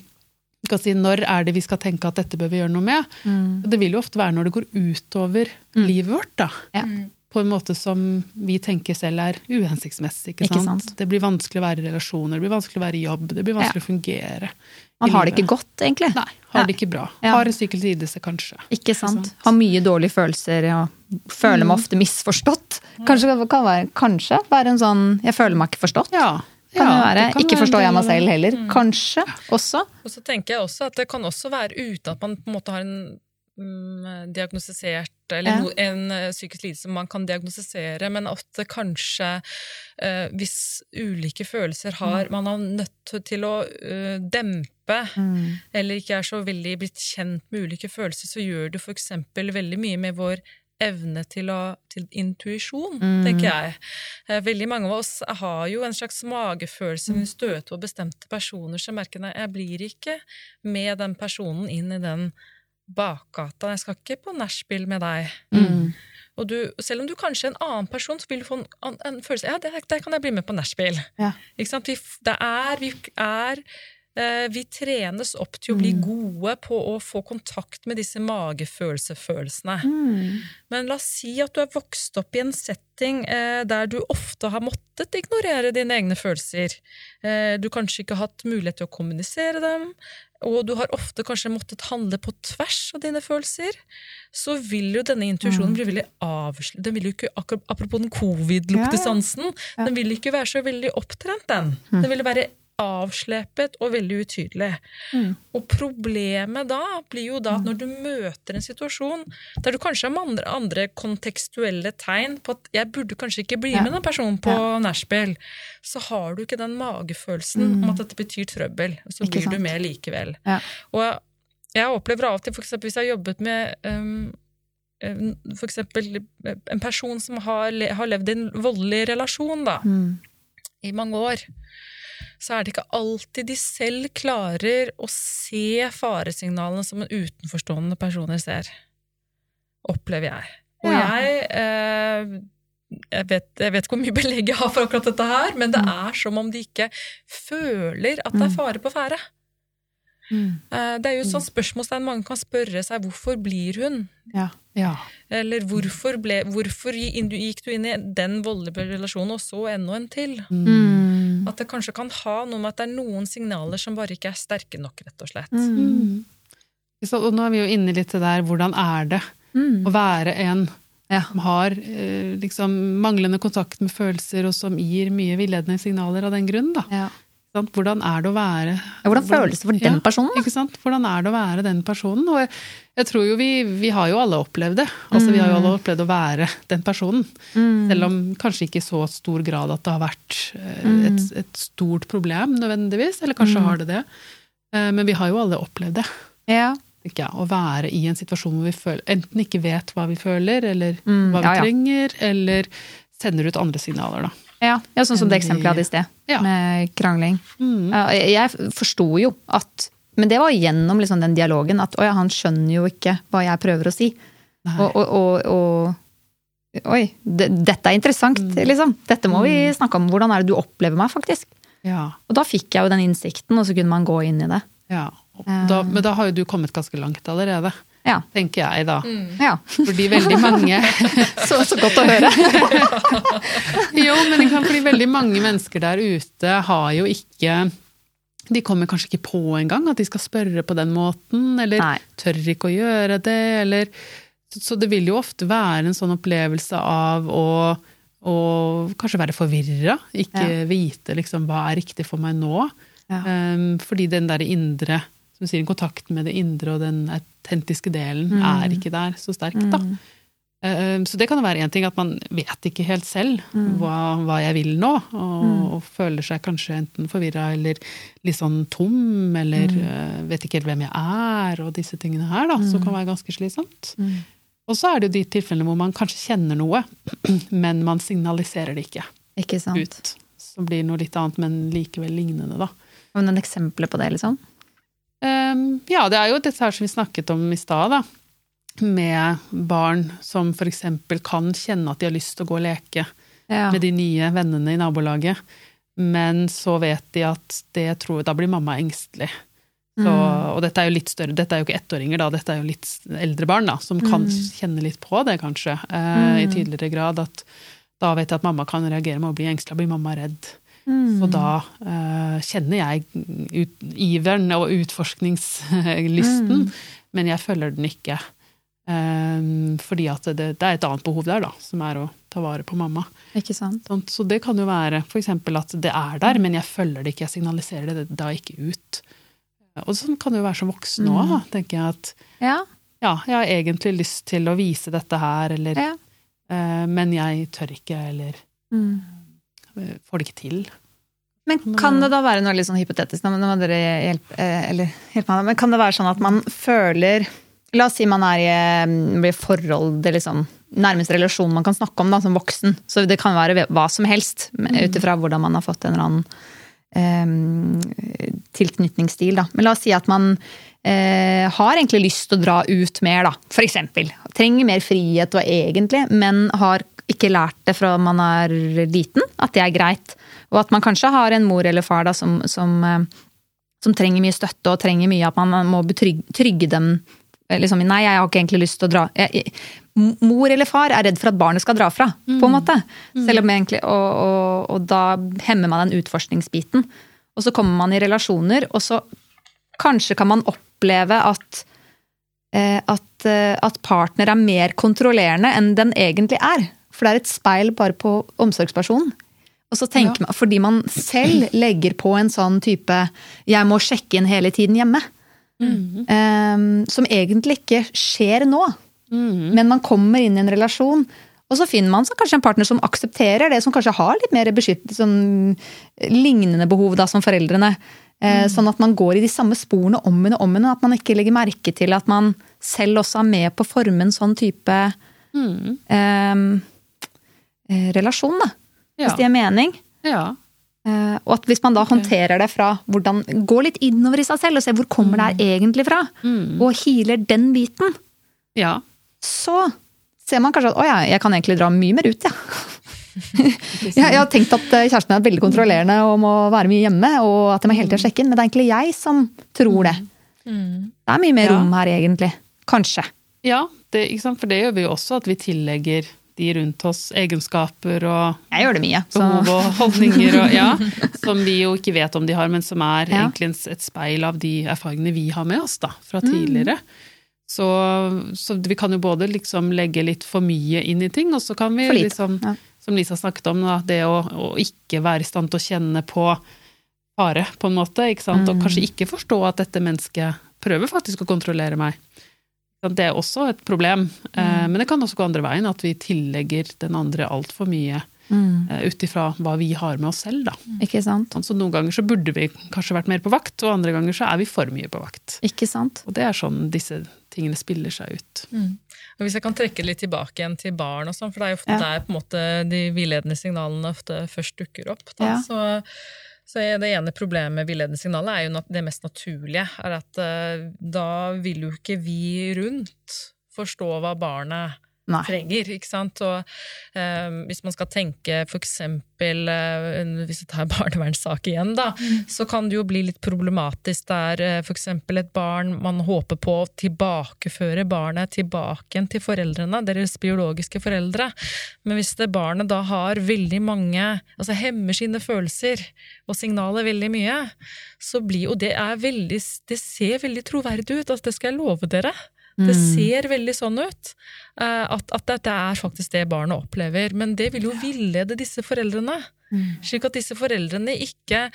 kan si, Når er det vi skal tenke at dette bør vi gjøre noe med? Det vil jo ofte være når det går utover livet vårt. da. Ja. På en måte som vi tenker selv er uhensiktsmessig. Ikke Ikke sant? sant. Det blir vanskelig å være i relasjoner, det blir vanskelig å være i jobb, det blir vanskelig å fungere. Man har det ikke godt, egentlig. Nei, har Ja. det ikke bra. Ja. Har en psykisk lidelse, kanskje. Ikke sant? sant? Har mye dårlige følelser og føler meg ofte misforstått. Kanskje det kan være, kanskje være en sånn 'jeg føler meg ikke forstått'. Ja, Kan ja, det være. det kan ikke være forstår jeg meg selv heller. heller. Kanskje også. Og så tenker jeg også at det kan også være uten at man på en måte har en mm, diagnostisert eller no, en eh, psykisk lidelse man kan diagnostisere, men at det kanskje eh, hvis ulike følelser har Man er nødt til å uh, dempe, eller ikke er så veldig blitt kjent med ulike følelser, så gjør det f.eks. veldig mye med vår evne til, å, til intuisjon, tenker jeg. Eh, Veldig mange av oss har jo en slags magefølelse når vi støter på bestemte personer, så merker jeg jeg blir ikke med den personen inn i den bakgata. Jeg skal ikke på nachspiel med deg. Og du, selv om du kanskje er en annen person, så vil du få en, en følelse Ja, der, der kan jeg bli med på nachspiel. Ja. Ikke sant? Vi, det er, vi er Vi trenes opp til å bli gode på å få kontakt med disse magefølelsefølelsene. Men la oss si at du er vokst opp i en setting eh, der du ofte har måttet ignorere dine egne følelser. Eh, du kanskje ikke har hatt mulighet til å kommunisere dem, og du har ofte kanskje måttet handle på tvers av dine følelser. Så vil jo denne intuisjonen bli veldig avslørt. Den vil jo ikke, apropos den covid-luktesansen, den vil ikke være så veldig opptrent, den. Den vil være avslepet og veldig utydelig. Og problemet da blir jo da at når du møter en situasjon der du kanskje har andre, andre kontekstuelle tegn på at 'jeg burde kanskje ikke bli Ja. med den personen på nachspiel', så har du ikke den magefølelsen om at dette betyr trøbbel. Og så Ikke blir du med likevel. Ja. Og jeg opplever av og til, eksempel hvis jeg har jobbet med um, um, eksempel en person som har, har levd i en voldelig relasjon da, Mm. i mange år, så er det ikke alltid de selv klarer å se faresignalene som en utenforstående personer ser. Opplever jeg. Og jeg eh, jeg vet, jeg vet ikke hvor mye belegg jeg har for akkurat dette her, men det Mm. er som om de ikke føler at det er fare på ferde. Mm. Eh, Det er jo et sånt spørsmålstegn mange kan spørre seg hvorfor blir hun? Ja. Ja. Eller hvorfor, ble, hvorfor gikk du inn i den voldelige relasjonen, og så enda en til? Mm. At det kanskje kan ha noe med at det er noen signaler som bare ikke er sterke nok, rett og slett. Mm. Så, og nå er vi jo inne litt til der, hvordan er det Mm. å være en Ja. som har eh, liksom manglende kontakt med følelser, og som gir mye villedende signaler av den grunn, da. Ja. Hvordan er det å være Ja, Hvordan føles det for den personen? da? Ikke sant? Hvordan er det å være den personen? Og jeg, jeg tror jo vi, vi har jo alle opplevd det. Altså Vi har jo alle opplevd å være den personen. Mm. Selv om kanskje ikke i så stor grad at det har vært eh, et, et stort problem nødvendigvis. Eller kanskje har det det. Eh, Men vi har jo alle opplevd det. Ja. Ikke, Å være i en situasjon hvor vi føler, enten ikke vet hva vi føler, eller Mm, hva vi ja, ja. trenger, eller sender ut andre signaler, da. Ja, ja, sånn som det eksempelet jeg hadde i sted, Ja. med krangling. Mm. Jeg forsto jo at Men det var gjennom liksom den dialogen at ja, han skjønner jo ikke hva jeg prøver å si. Og, og, og, og Oi, det, dette er interessant, Mm. liksom. Dette må vi snakke om. Hvordan er det du opplever meg, faktisk? Ja, Og da fikk jeg jo den innsikten, og så kunne man gå inn i det. ja. Da, men da har jo du kommet ganske langt allerede, Ja. tenker jeg da. ja. Fordi veldig mange Så, så godt å høre. Jo, men det kan fordi veldig mange mennesker der ute har jo ikke De kommer kanskje ikke på engang at de skal spørre på den måten, eller Nei. tør ikke å gjøre det, eller Så det vil jo ofte være en sånn opplevelse av å, å kanskje være forvirra, ikke Ja. vite liksom hva er riktig for meg nå. Ja. Um, fordi den der indre, som sier, kontakten med det indre og den autentiske delen Mm. er ikke der så sterk, da. Eh, Så det kan jo være én ting, at man vet ikke helt selv Mm. hva, hva jeg vil nå, og, og føler seg kanskje enten forvirra eller litt sånn tom, eller Mm. eh, vet ikke helt hvem jeg er, og disse tingene her, da, som kan være ganske slitsomt. Mm. Og så er det jo de tilfellene hvor man kanskje kjenner noe, men man signaliserer det ikke Ikke sant. ut. Så blir noe litt annet, men likevel lignende, da. Har du noen eksempler på det, liksom? Um, ja, det er jo dette her som vi snakket om i stad, da. Med barn som f.eks. kan kjenne at de har lyst til å gå og leke Ja. med de nye vennene i nabolaget, men så vet de at det tror Da blir mamma engstelig. Så, Mm. Og dette er jo litt større, dette er jo ikke ettåringer, da, dette er jo litt eldre barn, da, som kan Mm. kjenne litt på det, kanskje, eh, i tydeligere grad. At da vet jeg at mamma kan reagere med å bli engstelig, blir mamma redd. Mm. Så da eh, kjenner jeg ut, iveren og utforskningslysten, men jeg følger den ikke. Eh, fordi at det, det er et annet behov der, da, som er å ta vare på mamma. Ikke sant? Sånn, så det kan jo være f.eks. at det er der, men jeg følger det ikke, jeg signaliserer det da ikke ut. Og sånn kan det jo være som voksen òg, Mm. tenker jeg at Ja. ja, jeg har egentlig lyst til å vise dette her, eller ja. uh, Men jeg tør ikke, eller Mm. eh, får det ikke til. Men kan det da være noe litt sånn hypotetisk, dere hjelpe, eh, eller hjelpe men kan det være sånn at man føler La oss si man er i eh, blir forhold, det er liksom nærmeste relasjon man kan snakke om da, som voksen. Så det kan være hva som helst, ut ifra hvordan man har fått en eller annen eh, tilknytningsstil. Da. Men la oss si at man eh, har egentlig lyst til å dra ut mer, da, for eksempel. Trenger mer frihet og egentlig, men har ikke lært det fra man er liten, at det er greit. Og at man kanskje har en mor eller far da, som, som, eh, som trenger mye støtte og trenger mye at man må trygge dem. Eh, Liksom, nei, jeg har ikke egentlig lyst til å dra jeg, jeg, Mor eller far er redd for at barnet skal dra fra, på en måte. Selv om egentlig, og, og, og da hemmer man den utforskningsbiten. Og så kommer man i relasjoner, og så kanskje kan man oppleve at eh, at, eh, at partner er mer kontrollerende enn den egentlig er. For det er et speil bare på omsorgspersonen. Og så tenker man, Fordi man selv legger på en sånn type 'jeg må sjekke inn hele tiden hjemme'. Eh, som egentlig ikke skjer nå. Men man kommer inn i en relasjon, og så finner man så kanskje en partner som aksepterer det, som kanskje har litt mer beskyttelse, sånn, lignende behov da, som foreldrene. Mm. Sånn at man går i de samme sporene om igjen og om igjen, og at man ikke legger merke til at man selv også er med på å forme en sånn type mm. eh, relasjon, da. Ja. Hvis det gir mening. Ja. Eh, og at hvis man da håndterer det fra hvordan Gå litt innover i seg selv og se hvor kommer det her egentlig fra, og healer den biten, ja. så ser man kanskje at å ja, jeg kan egentlig dra mye mer ut, ja. jeg, jeg har tenkt at eh, kjæresten er veldig kontrollerende og må være mye hjemme, og at jeg må hele tida sjekke inn, men det er egentlig jeg som tror det. Det er mye mer Ja. rom her, egentlig. Kanskje. Ja, det, for det gjør vi jo også, at vi tillegger de rundt oss egenskaper og Jeg gjør det mye. Så. behov og holdninger og, ja, som vi jo ikke vet om de har, men som er Ja. egentlig et speil av de erfaringene vi har med oss da, fra Mm. tidligere. Så, så vi kan jo både liksom legge litt for mye inn i ting, og så kan vi liksom, ja. som Lisa snakket om, da, det å, å ikke være i stand til å kjenne på fare, på en måte, ikke sant? og Mm. kanskje ikke forstå at dette mennesket prøver faktisk å kontrollere meg. Det er også et problem, Mm. eh, men det kan også gå andre veien, at vi tillegger den andre altfor mye Mm. eh, ut ifra hva vi har med oss selv. Da. Ikke sant? Sånn, Så noen ganger så burde vi kanskje vært mer på vakt, og andre ganger så er vi for mye på vakt. Ikke sant? Og det er sånn disse tingene spiller seg ut. Og Hvis jeg kan trekke litt tilbake igjen til barn, og sånn, for det er jo ofte Ja. der på en måte de villedende signalene ofte først dukker opp. Da. Ja. Så, så det ene problemet med villedende signaler er jo at det mest naturlige. er at eh, Da vil jo ikke vi rundt forstå hva barnet Nei. trenger. ikke sant? Og um, Hvis man skal tenke for eksempel eh, Hvis vi tar barnevernssak igjen, da, så kan det jo bli litt problematisk der uh, for eksempel et barn man håper på å tilbakeføre barnet tilbake til foreldrene, deres biologiske foreldre. Men hvis det barnet da har veldig mange Altså hemmer sine følelser og signaler veldig mye, så blir jo det er veldig Det ser veldig troverdig ut, altså det skal jeg love dere. Det ser veldig sånn ut. eh, At, at det er faktisk det barnet opplever. Men det vil jo villede disse foreldrene. Slik at disse foreldrene ikke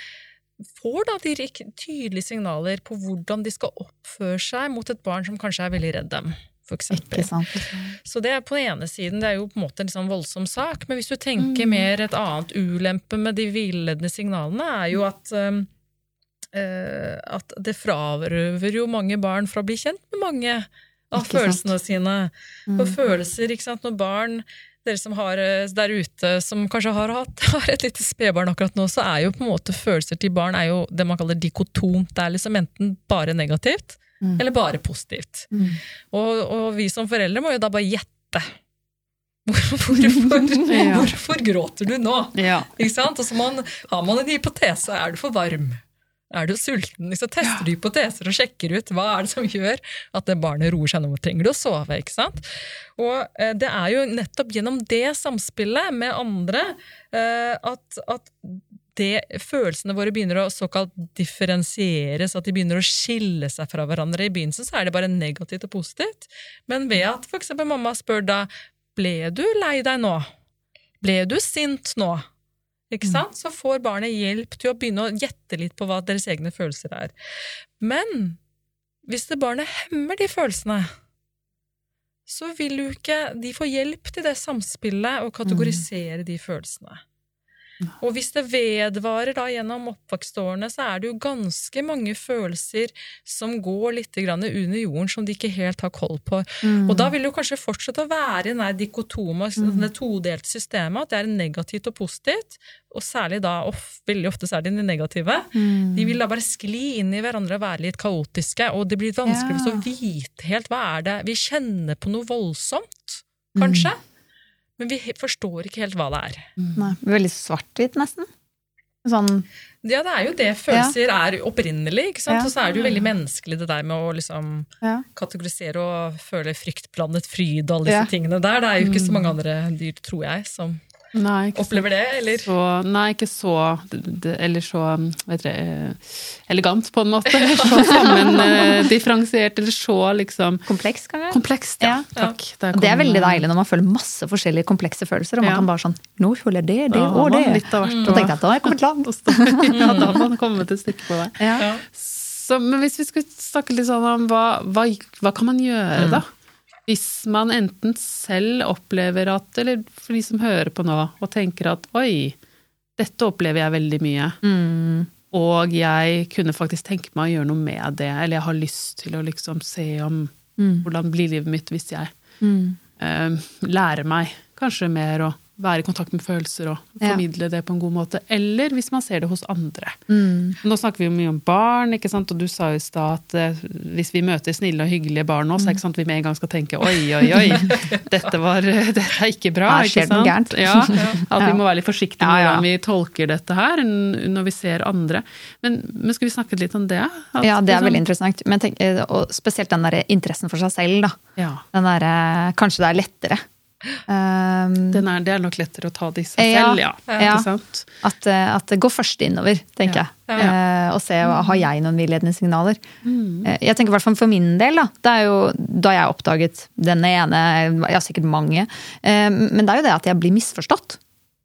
får da de tydelige signaler på hvordan de skal oppføre seg mot et barn som kanskje er veldig redd dem. For eksempel. Så det er på den ene siden, det er jo på en måte en sånn voldsom sak, men hvis du tenker mer et annet ulempe med de villedende signalene, er jo at um, uh, at det frarøver jo mange barn fra å bli kjent med mange av Ikke sant? følelsene sine. For følelser, ikke sant, når barn dere som har eh, der ute, som kanskje har hatt har et lite spedbarn akkurat nå, så er jo på en måte følelser til barn er jo det man kaller dikotomt. Det er liksom enten bare negativt, eller bare positivt. Og, og vi som foreldre må jo da bare gjette. Hvorfor, hvorfor, Ja. hvorfor gråter du nå? Ja. Ikke sant? Og så man, har man en hypotese. Er du for varm? Er du sulten? Så tester du hypoteser og sjekker ut hva er det som gjør at det barnet roer seg nå. Trenger du å sove? ikke sant? Og eh, det er jo nettopp gjennom det samspillet med andre eh, at, at det, følelsene våre begynner å såkalt differensieres, at de begynner å skille seg fra hverandre. I begynnelsen så er det bare negativt og positivt, men ved at eksempel mamma spør da ble du lei deg nå? Ble du sint nå? Ikke sant? Så får barnet hjelp til å begynne å gjette litt på hva deres egne følelser er. Men hvis det barnet hemmer de følelsene, så vil jo ikke de få hjelp til det samspillet og kategorisere de følelsene. Og hvis det vedvarer da gjennom oppvekstårene, så er det jo ganske mange følelser som går litt grann under jorden, som de ikke helt har koll på. Og da vil det jo kanskje fortsette å være i den mm. dikotome, det todelte systemet, at det er negativt og positivt, og særlig da, of, veldig ofte særlig de negative. Mm. De vil da bare skli inn i hverandre og være litt kaotiske, og det blir vanskelig for oss å vite helt hva er det Vi kjenner på noe voldsomt, kanskje, men vi forstår ikke helt hva det er. Nei, veldig svart-hvitt, nesten. Sånn Ja, det er jo det følelser er opprinnelig, ikke sant? Ja. Og så er det jo veldig menneskelig det der med å liksom ja. kategorisere og føle fryktblandet fryd og alle disse Ja. tingene der. Det er jo ikke så mange andre dyr, tror jeg, som Nei, opplever det, eller? så, nei, ikke så Eller så vet dere, eh, elegant, på en måte. Eller så sammendifferensiert, eller så liksom Kompleks, kanskje? komplekst. Ja, Ja. takk. Og det er veldig eh, deilig når man føler masse forskjellige komplekse følelser, og man Ja. kan bare sånn Nå føler jeg det, det og det. litt av hvert Da å- tenkte jeg at da har jeg kommet langt. Ja, da har man kommet et stykke på vei. Ja. Ja. Så, men hvis vi skulle snakke litt sånn om hva, hva, hva kan man gjøre, da? Hvis man enten selv opplever at, eller for de som hører på nå, og tenker at oi, dette opplever jeg veldig mye, Mm. og jeg kunne faktisk tenke meg å gjøre noe med det, eller jeg har lyst til å liksom se om Mm. hvordan blir livet mitt hvis jeg Mm. eh, lærer meg kanskje mer å være i kontakt med følelser og Ja. formidle det på en god måte. Eller hvis man ser det hos andre. Mm. Nå snakker vi jo mye om barn, ikke sant? og du sa jo i stad at eh, hvis vi møter snille og hyggelige barn nå, så er det ikke sant at vi med en gang skal tenke oi, oi, oi, dette, var, dette er ikke bra. Her ikke skjer det noe gærent. Ja, at vi må være litt forsiktige med Ja, ja. hvordan vi tolker dette her når vi ser andre. Men, men skal vi snakke litt om det? At Ja, det er liksom- veldig interessant. Men tenk, eh, og spesielt den der interessen for seg selv, da. Ja, Den der, Kanskje det er lettere. Um, er, det er nok lettere å ta det i seg Ja, selv, ja. ja. At, eh, at det går først innover, tenker Ja, jeg. Eh, og se har jeg noen villedende signaler. Mm. Uh, jeg tenker i hvert fall For min del, da. Det jo da jeg oppdaget denne ene, jeg har sikkert mange. uh, men det er jo det at jeg blir misforstått.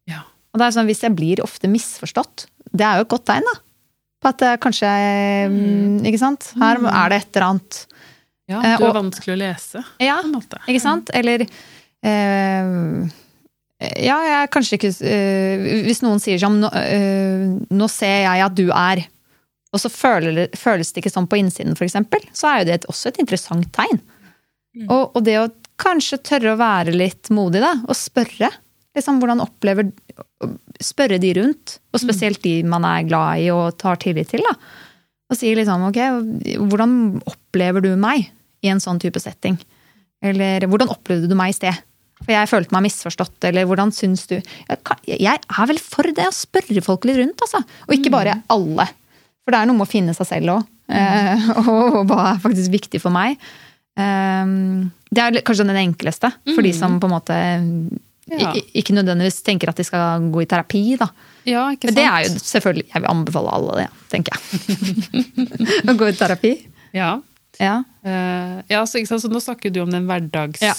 Ja. Og det er sånn, Hvis jeg blir ofte misforstått, det er jo et godt tegn, da. På at kanskje mm, Ikke sant? Her er det et eller annet ja, du er og- vanskelig å lese, Ja, på en måte. ikke sant? Eller eh, Ja, jeg er kanskje ikke eh, Hvis noen sier sånn nå, eh, nå ser jeg at du er Og så føler, føles det ikke sånn på innsiden, eksempel, så er jo det et, også et interessant tegn. Og, og det å kanskje tørre å være litt modig, da, og spørre. Liksom, hvordan opplever Spørre de rundt, og spesielt de man er glad i og tar tillit til. da. Og si liksom ok, hvordan opplever du meg i en sånn type setting? Eller hvordan opplevde du meg i sted? For jeg følte meg misforstått, eller hvordan syns du Jeg er vel for det å spørre folk litt rundt, altså. Og ikke bare alle. For det er noe med å finne seg selv òg. Og hva er faktisk viktig for meg. Um, Det er kanskje den enkleste for de som på en måte Ja. ikke nødvendigvis tenker at de skal gå i terapi. da. Ja, ikke Men det er jo selvfølgelig Jeg vil anbefale alle det, tenker jeg. Å gå i terapi. Ja. Ja. Uh, ja, så, sant? så nå snakker du om den hverdags... Ja.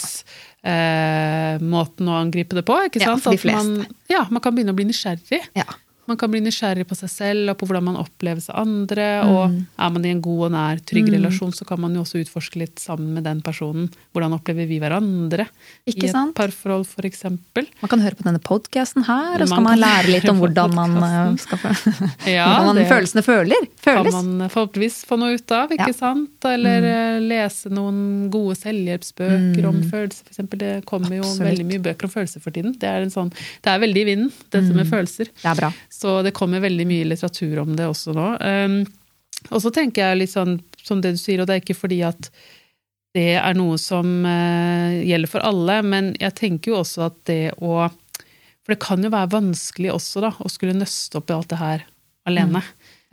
Eh, måten å angripe det på, ikke Ja, sant? for de At Man, ja, man kan begynne å bli nysgjerrig. ja. Man kan bli nysgjerrig på seg selv og på hvordan man oppleves av andre. Mm. Og er man i en god og nær, trygg relasjon, så kan man jo også utforske litt sammen med den personen. Hvordan opplever vi hverandre Ikke i et sant? parforhold, for eksempel. Man kan høre på denne podkasten her, og så kan man lære litt om hvordan man eh, skal Ja, Hvordan det følelsene føler. kan man forhåpentligvis få noe ut av, ikke Ja. sant? Eller mm. lese noen gode selvhjelpsbøker om følelser, for eksempel. Det kommer jo Mm. Veldig mye bøker om følelser for tiden. Det er, en sånn, det er veldig i vinden, dette som med følelser. Det er bra. Så det kommer veldig mye litteratur om det også nå. Um, og så tenker jeg litt sånn som det du sier, og det er ikke fordi at det er noe som eh, gjelder for alle, men jeg tenker jo også at det å For det kan jo være vanskelig også, da, å skulle nøste opp i alt det her alene.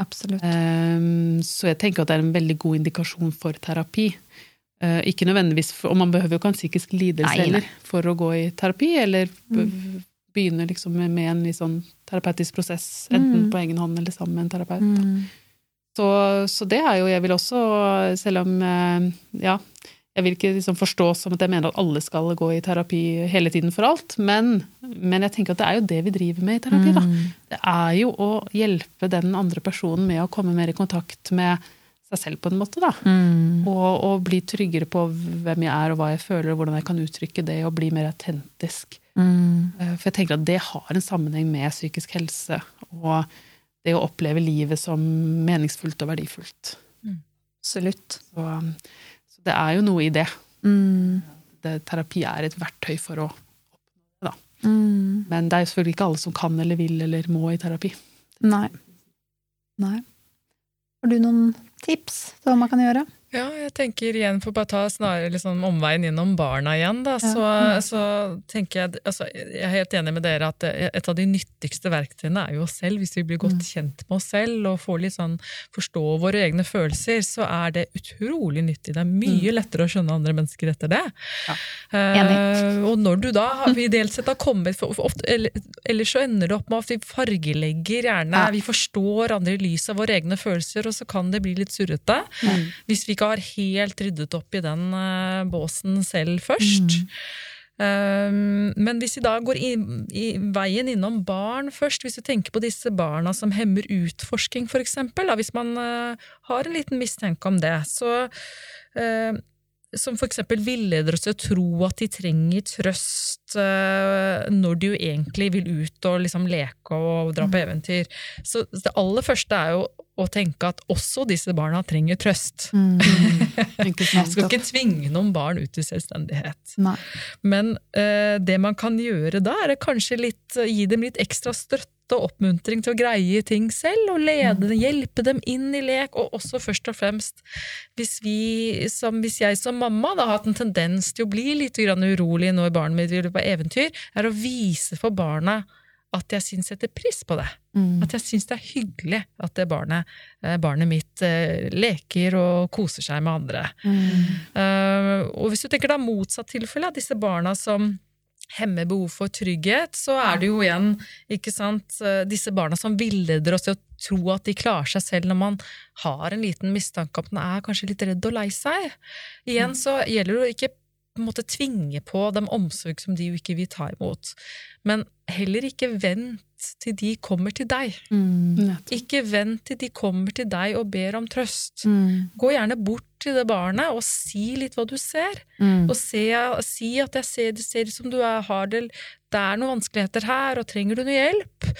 Absolutt. Um, så jeg tenker at det er en veldig god indikasjon for terapi. Uh, ikke nødvendigvis, for, Og man behøver jo ikke en psykisk lidelse heller for å gå i terapi, eller b- begynne liksom med, med en sånn terapeutisk prosess, enten Mm. på egen hånd eller sammen med en terapeut. Mm. Så, så det er jo Jeg vil også, selv om eh, Ja, jeg vil ikke liksom forstå som at jeg mener at alle skal gå i terapi hele tiden for alt, men, men jeg tenker at det er jo det vi driver med i terapi, da. Mm. Det er jo å hjelpe den andre personen med å komme mer i kontakt med seg selv på en måte, da. Mm. Og, og bli tryggere på hvem jeg er og hva jeg føler, og hvordan jeg kan uttrykke det, og bli mer autentisk. Mm. Eh, For jeg tenker at det har en sammenheng med psykisk helse og det å oppleve livet som meningsfullt og verdifullt. Absolutt. Så, så det er jo noe i det. Mm. det. Terapi er et verktøy for å Mm. Men det er jo selvfølgelig ikke alle som kan eller vil eller må i terapi. Nei. Nei. Har du noen tips til hva man kan gjøre? Ja, jeg tenker igjen, for bare ta snarere liksom omveien innom barna igjen, da, så, så tenker jeg altså, Jeg er helt enig med dere at et av de nyttigste verktøyene er jo oss selv. Hvis vi blir godt kjent med oss selv og får litt sånn forstå våre egne følelser, så er det utrolig nyttig. Det er mye lettere å skjønne andre mennesker etter det. Ja. Uh, og når du da ideelt sett har kommet for, for ofte, eller, eller så ender det opp med at vi fargelegger gjerne, Ja. vi forstår andre i lys av våre egne følelser, og så kan det bli litt surrete. Hvis vi ikke har helt ryddet opp i den uh, båsen selv først. Um, men hvis vi da går i, i veien innom barn først, hvis vi tenker på disse barna som hemmer utforsking for eksempel, hvis man uh, har en liten mistenke om det, så eh, som for eksempel villeder oss til å tro at de trenger trøst uh, når de jo egentlig vil ut og liksom leke og dra på eventyr. Så det aller første er jo å tenke at også disse barna trenger trøst. Mm. Skal ikke tvinge noen barn ut i selvstendighet. Nei. Men uh, det man kan gjøre da, er kanskje litt, gi dem litt ekstra støtte og oppmuntring til å greie ting selv, og lede dem, hjelpe dem inn i lek, og også først og fremst hvis, vi, som, hvis jeg som mamma da, har hatt en tendens til å bli litt grann urolig når barnet mitt vil på eventyr, er å vise for barna at jeg syns setter pris på det. Mm. At jeg syns det er hyggelig at det barnet, eh, barnet mitt eh, leker og koser seg med andre. Eh, og hvis du tenker da motsatt tilfelle, av disse barna som hemmer behov for trygghet, så er det jo igjen ikke sant, eh, disse barna som villeder oss til å tro at de klarer seg selv når man har en liten mistanke om at man er kanskje litt redd og lei seg. Igjen så gjelder det å ikke på en måte tvinge på dem omsorg som de jo ikke vil ta imot. Men heller ikke vent til de kommer til deg. Mm, Ikke vent til de kommer til deg og ber om trøst. Mm. Gå gjerne bort til det barnet og si litt hva du ser. Mm. Og se, si at jeg ser, det ser ut som du er, har det, det er noen vanskeligheter her, og trenger du noe hjelp?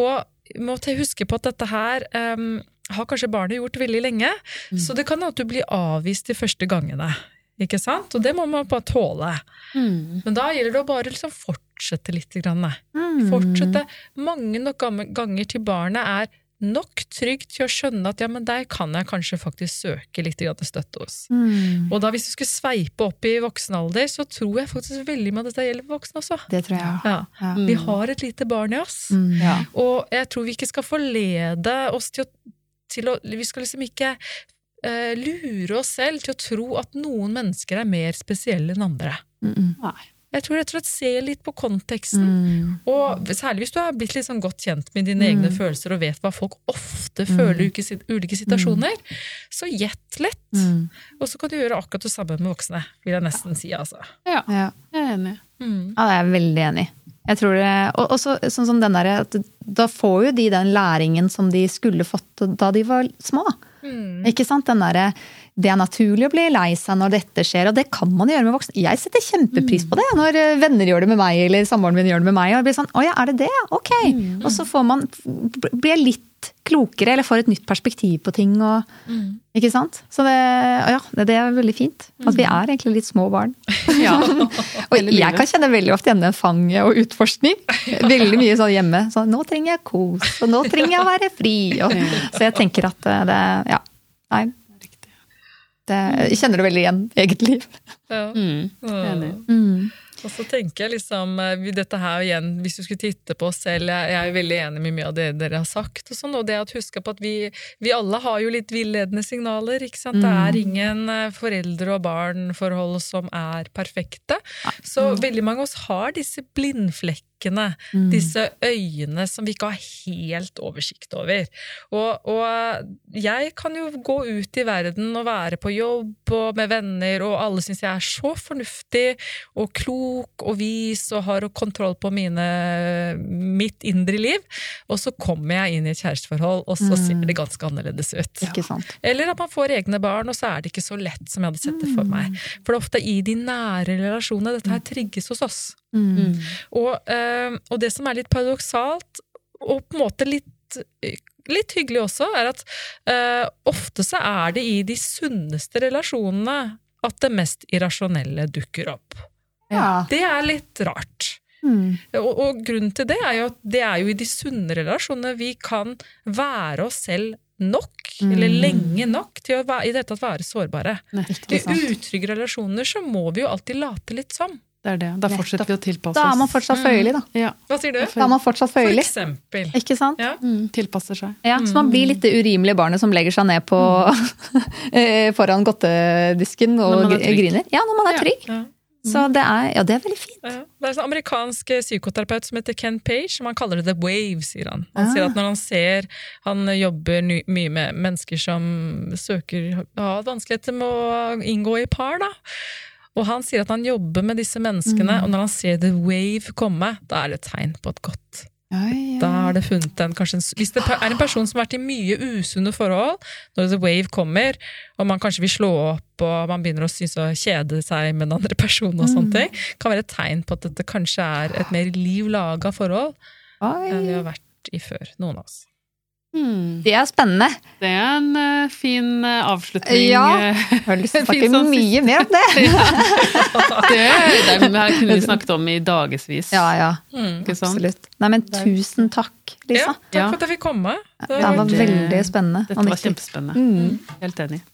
Og må huske på at dette her um, har kanskje barnet gjort veldig lenge, så det kan at du blir avvist de første gangene. Ikke sant? Og det må man bare tåle. Mm. Men da gjelder det å bare liksom fortsette litt. Grann. Mm. Fortsette mange nok ganger til barnet er nok trygt til å skjønne at ja, men der kan jeg kanskje faktisk søke litt støtte hos. Mm. Og da hvis du skulle sveipe opp i voksen alder, så tror jeg faktisk veldig mye at dette gjelder for voksne også. Det tror jeg. Ja. Ja. Vi har et lite barn i oss, Mm. Ja. og jeg tror vi ikke skal forlede oss til å, til å Vi skal liksom ikke eh, lure oss selv til å tro at noen mennesker er mer spesielle enn andre. Mm. Nei. Jeg tror rett og slett se litt på konteksten. Mm. Og særlig hvis du har blitt litt sånn godt kjent med dine egne følelser og vet hva folk ofte føler i ulike, situasjoner, så gjett lett. Mm. Og så kan du gjøre akkurat det samme med voksne, vil jeg nesten si. altså. Ja, Ja. jeg er enig. Mm. Ja, det er jeg veldig enig. Jeg tror det, og også sånn som den der, at Da får jo de den læringen som de skulle fått da de var små. Mm. Ikke sant? Den derre det er naturlig å bli lei seg når dette skjer, og det kan man gjøre med voksne. Jeg setter kjempepris på det når eh, venner gjør det med meg, eller samboeren min gjør det med meg. Og jeg blir sånn, å ja, er det det? Ok. Og så får man, blir jeg litt klokere, eller får et nytt perspektiv på ting. Og, Ikke sant? Så det, ja, det, er veldig fint. At vi er egentlig litt små barn. Ja. Og jeg kan kjenne veldig ofte igjen fanget og utforskning. Veldig mye sånn hjemme. Så nå trenger jeg kos, og nå trenger jeg å være fri. Og, så jeg tenker at eh, det Ja. Nei. Det, jeg kjenner det veldig igjen i eget liv. Ja. Mm. Enig. Mm. Og så tenker jeg liksom, eh, dette her igjen, Hvis du skulle titte på oss selv, jeg, er er veldig enig med mye av det dere har sagt. og sånn, og det at huske på at vi, vi alle har jo litt villedende signaler. ikke sant? Det er ingen eh, foreldre- og barn-forhold som er perfekte. Så veldig mange av oss har disse blindflekkene, disse øyene som vi ikke har helt oversikt over. Og, og jeg kan jo gå ut i verden og være på jobb og med venner, og alle syns jeg er så fornuftig og klok og vis og har kontroll på mine, mitt indre liv. Og så kommer jeg inn i et kjæresteforhold, og så ser det ganske annerledes ut. Ikke sant. Eller at man får egne barn, og så er det ikke så lett som jeg hadde sett det for meg. For det er ofte i de nære relasjonene dette her trigges hos oss. Mm. Og, eh, og det som er litt paradoksalt, og på en måte litt, litt hyggelig også, er at uh, ofte så er det i de sunneste relasjonene at det mest irrasjonelle dukker opp. Ja. Det er litt rart. Mm. Og, og grunnen til det er jo at det er jo i de sunne relasjonene vi kan være oss selv nok eller lenge nok, til å være, i det hele tatt være sårbare. I utrygge relasjoner så må vi jo alltid late litt som. Det er det. Da fortsetter vi å tilpasse Da er man fortsatt føyelig, da. Ja. Hva sier du? Da er man fortsatt For eksempel. Ikke sant? Ja. Mm, tilpasser seg. Ja, Så man blir litt det urimelige barnet som legger seg ned på eh, foran godtedisken og er griner. Ja, når man er trygg. Ja. Så det er, ja, det er veldig fint. Ja. Det er en sånn amerikansk psykoterapeut som heter Ken Page, som han kaller det the wave, sier han. Han sier at når han ser Han jobber ny, mye med mennesker som søker har vanskeligheter med å inngå i par, da. Og han sier at han jobber med disse menneskene, og når han ser the wave komme, da er det et tegn på et godt. Da har det funnet en, kanskje en, Hvis det er en person som har vært i mye usunne forhold, når the wave kommer, og man kanskje vil slå opp og man begynner å synes å kjede seg med den andre personen, og sånne ting, kan være et tegn på at dette kanskje er et mer liv laga forhold enn vi har vært i før, noen av oss. Mm. Det er spennende. Det er en uh, fin uh, avslutning. Ja. eh. Jeg har lyst til å snakke sånn mye mer om det. det, det her kunne vi snakket om i dagevis. Ja, ja. Mm. Absolutt. Nei, men tusen takk, Ja, Lisa. takk for at jeg fikk komme. Det Det var veldig spennende. Dette var kjempespennende. Mm. Helt enig.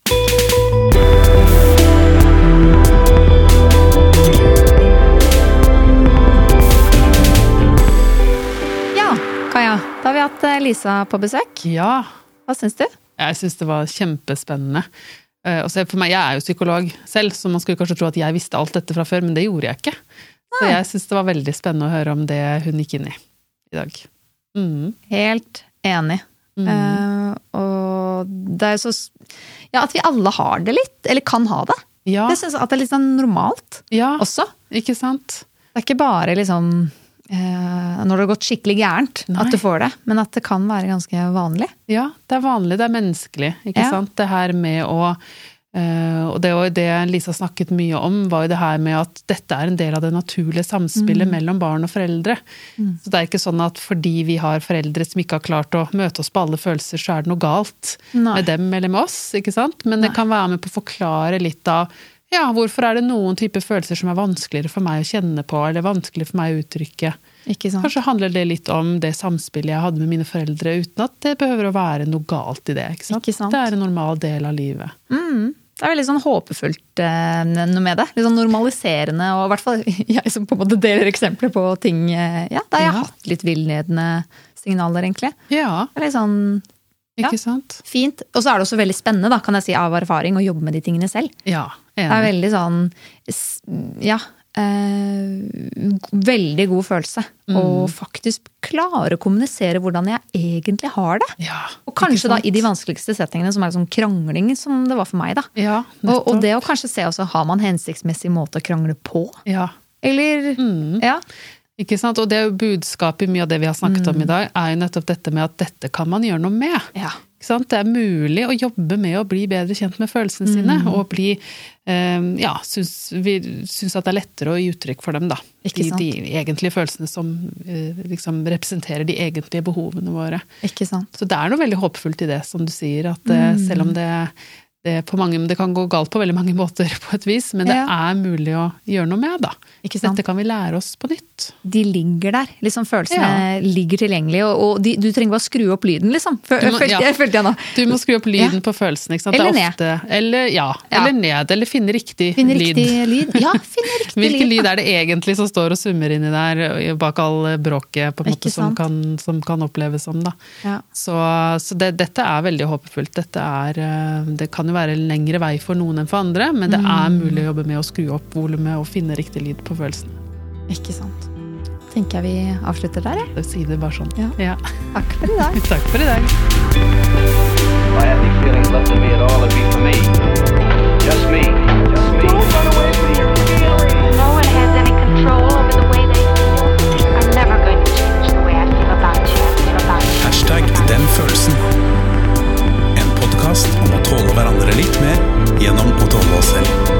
Da har vi hatt eh, Lisa på besøk. Ja, Hva syns du? jeg syns det var kjempespennende. Eh, og så for meg, Jeg er jo psykolog selv, så man skulle kanskje tro at jeg visste alt dette fra før, men det gjorde jeg ikke. Så jeg syns det var veldig spennende å høre om det hun gikk inn i i dag. Mm. Helt enig. Mm. Uh, og det er jo så Ja, at vi alle har det litt. Eller kan ha det. Ja, Det synes jeg at det er litt sånn normalt ja, også. ikke sant? Det er ikke bare liksom når det har gått skikkelig gærent Nei. at du får det, men at det kan være ganske vanlig. Ja, det er vanlig, det er menneskelig. ikke Ja. sant? Det her med å eh, Og det var det Lisa snakket mye om, var jo det her med at dette er en del av det naturlige samspillet Mm. mellom barn og foreldre. Så det er ikke sånn at fordi vi har foreldre som ikke har klart å møte oss på alle følelser, så er det noe galt Nei. med dem eller med oss. ikke sant? Men det kan være med på å forklare litt av ja, hvorfor er det noen typer følelser som er vanskeligere for meg å kjenne på, eller vanskeligere for meg å uttrykke. Ikke sant? Kanskje handler det litt om det samspillet jeg hadde med mine foreldre, uten at det behøver å være noe galt i det. Ikke sant? Ikke sant. Det er en normal del av livet. Mm. Det er veldig sånn håpefullt eh, noe med det. Litt sånn normaliserende, og i hvert fall jeg som på en måte deler eksempler på ting eh, ja, der jeg har Ja. hatt litt villedende signaler, egentlig. Ja, Det er litt sånn ikke Ja. sant? fint. Og så er det også veldig spennende, da, kan jeg si, av erfaring, å jobbe med de tingene selv. Ja, Det er veldig sånn Ja. Eh, veldig god følelse. Å faktisk klare å kommunisere hvordan jeg egentlig har det. Ja, Og kanskje da i de vanskeligste settingene, som er sånn krangling, som det var for meg. da. Ja, Og, og det å kanskje se også, har man hensiktsmessig måte å krangle på? Ja, Eller Mm. Ja. Ikke sant? Og det er jo budskapet i mye av det vi har snakket Mm. om i dag, er jo nettopp dette med at dette kan man gjøre noe med. ja. Ikke sant? Det er mulig å jobbe med å bli bedre kjent med følelsene sine, Mm. og bli eh, Ja, syns, vi syns at det er lettere å gi uttrykk for dem, da. Ikke De, sant? de egentlige følelsene som eh, liksom representerer de egentlige behovene våre. Ikke sant. Så det er noe veldig håpfullt i det, som du sier. At Mm. selv om det, det, på mange, det kan gå galt på veldig mange måter, på et vis, men det Ja. er mulig å gjøre noe med, da. Ikke sant? Dette kan vi lære oss på nytt. De ligger der. liksom Følelsene ligger tilgjengelig, og, og de, du trenger bare skru opp lyden, liksom. Fø, må- følte, ja. jeg, følte jeg nå. Du må skru opp lyden på følelsen. ikke sant? Eller det er ofte, Eller, ja, Ja. eller ned, eller finne riktig Finne lyd. riktig lyd. Ja, finne riktig Hvilken lyd. lyd er det egentlig som står og summer inni der, bak all bråket på en måte, som kan, som kan oppleves som? da. Ja. Så, så det, dette er veldig håpefullt. Dette er, eh, det kan jo være en lengre vei for noen enn for andre, men det er Mm. mulig å jobbe med å skru opp volumet og finne riktig lyd på følelsene. Ikke sant. Tenker jeg vi avslutter der, jeg. Da sier det bare sånn. Ja. Ja. Takk for i dag. Takk for i dag. podkast om å tåle hverandre litt mer gjennom å tåle oss selv.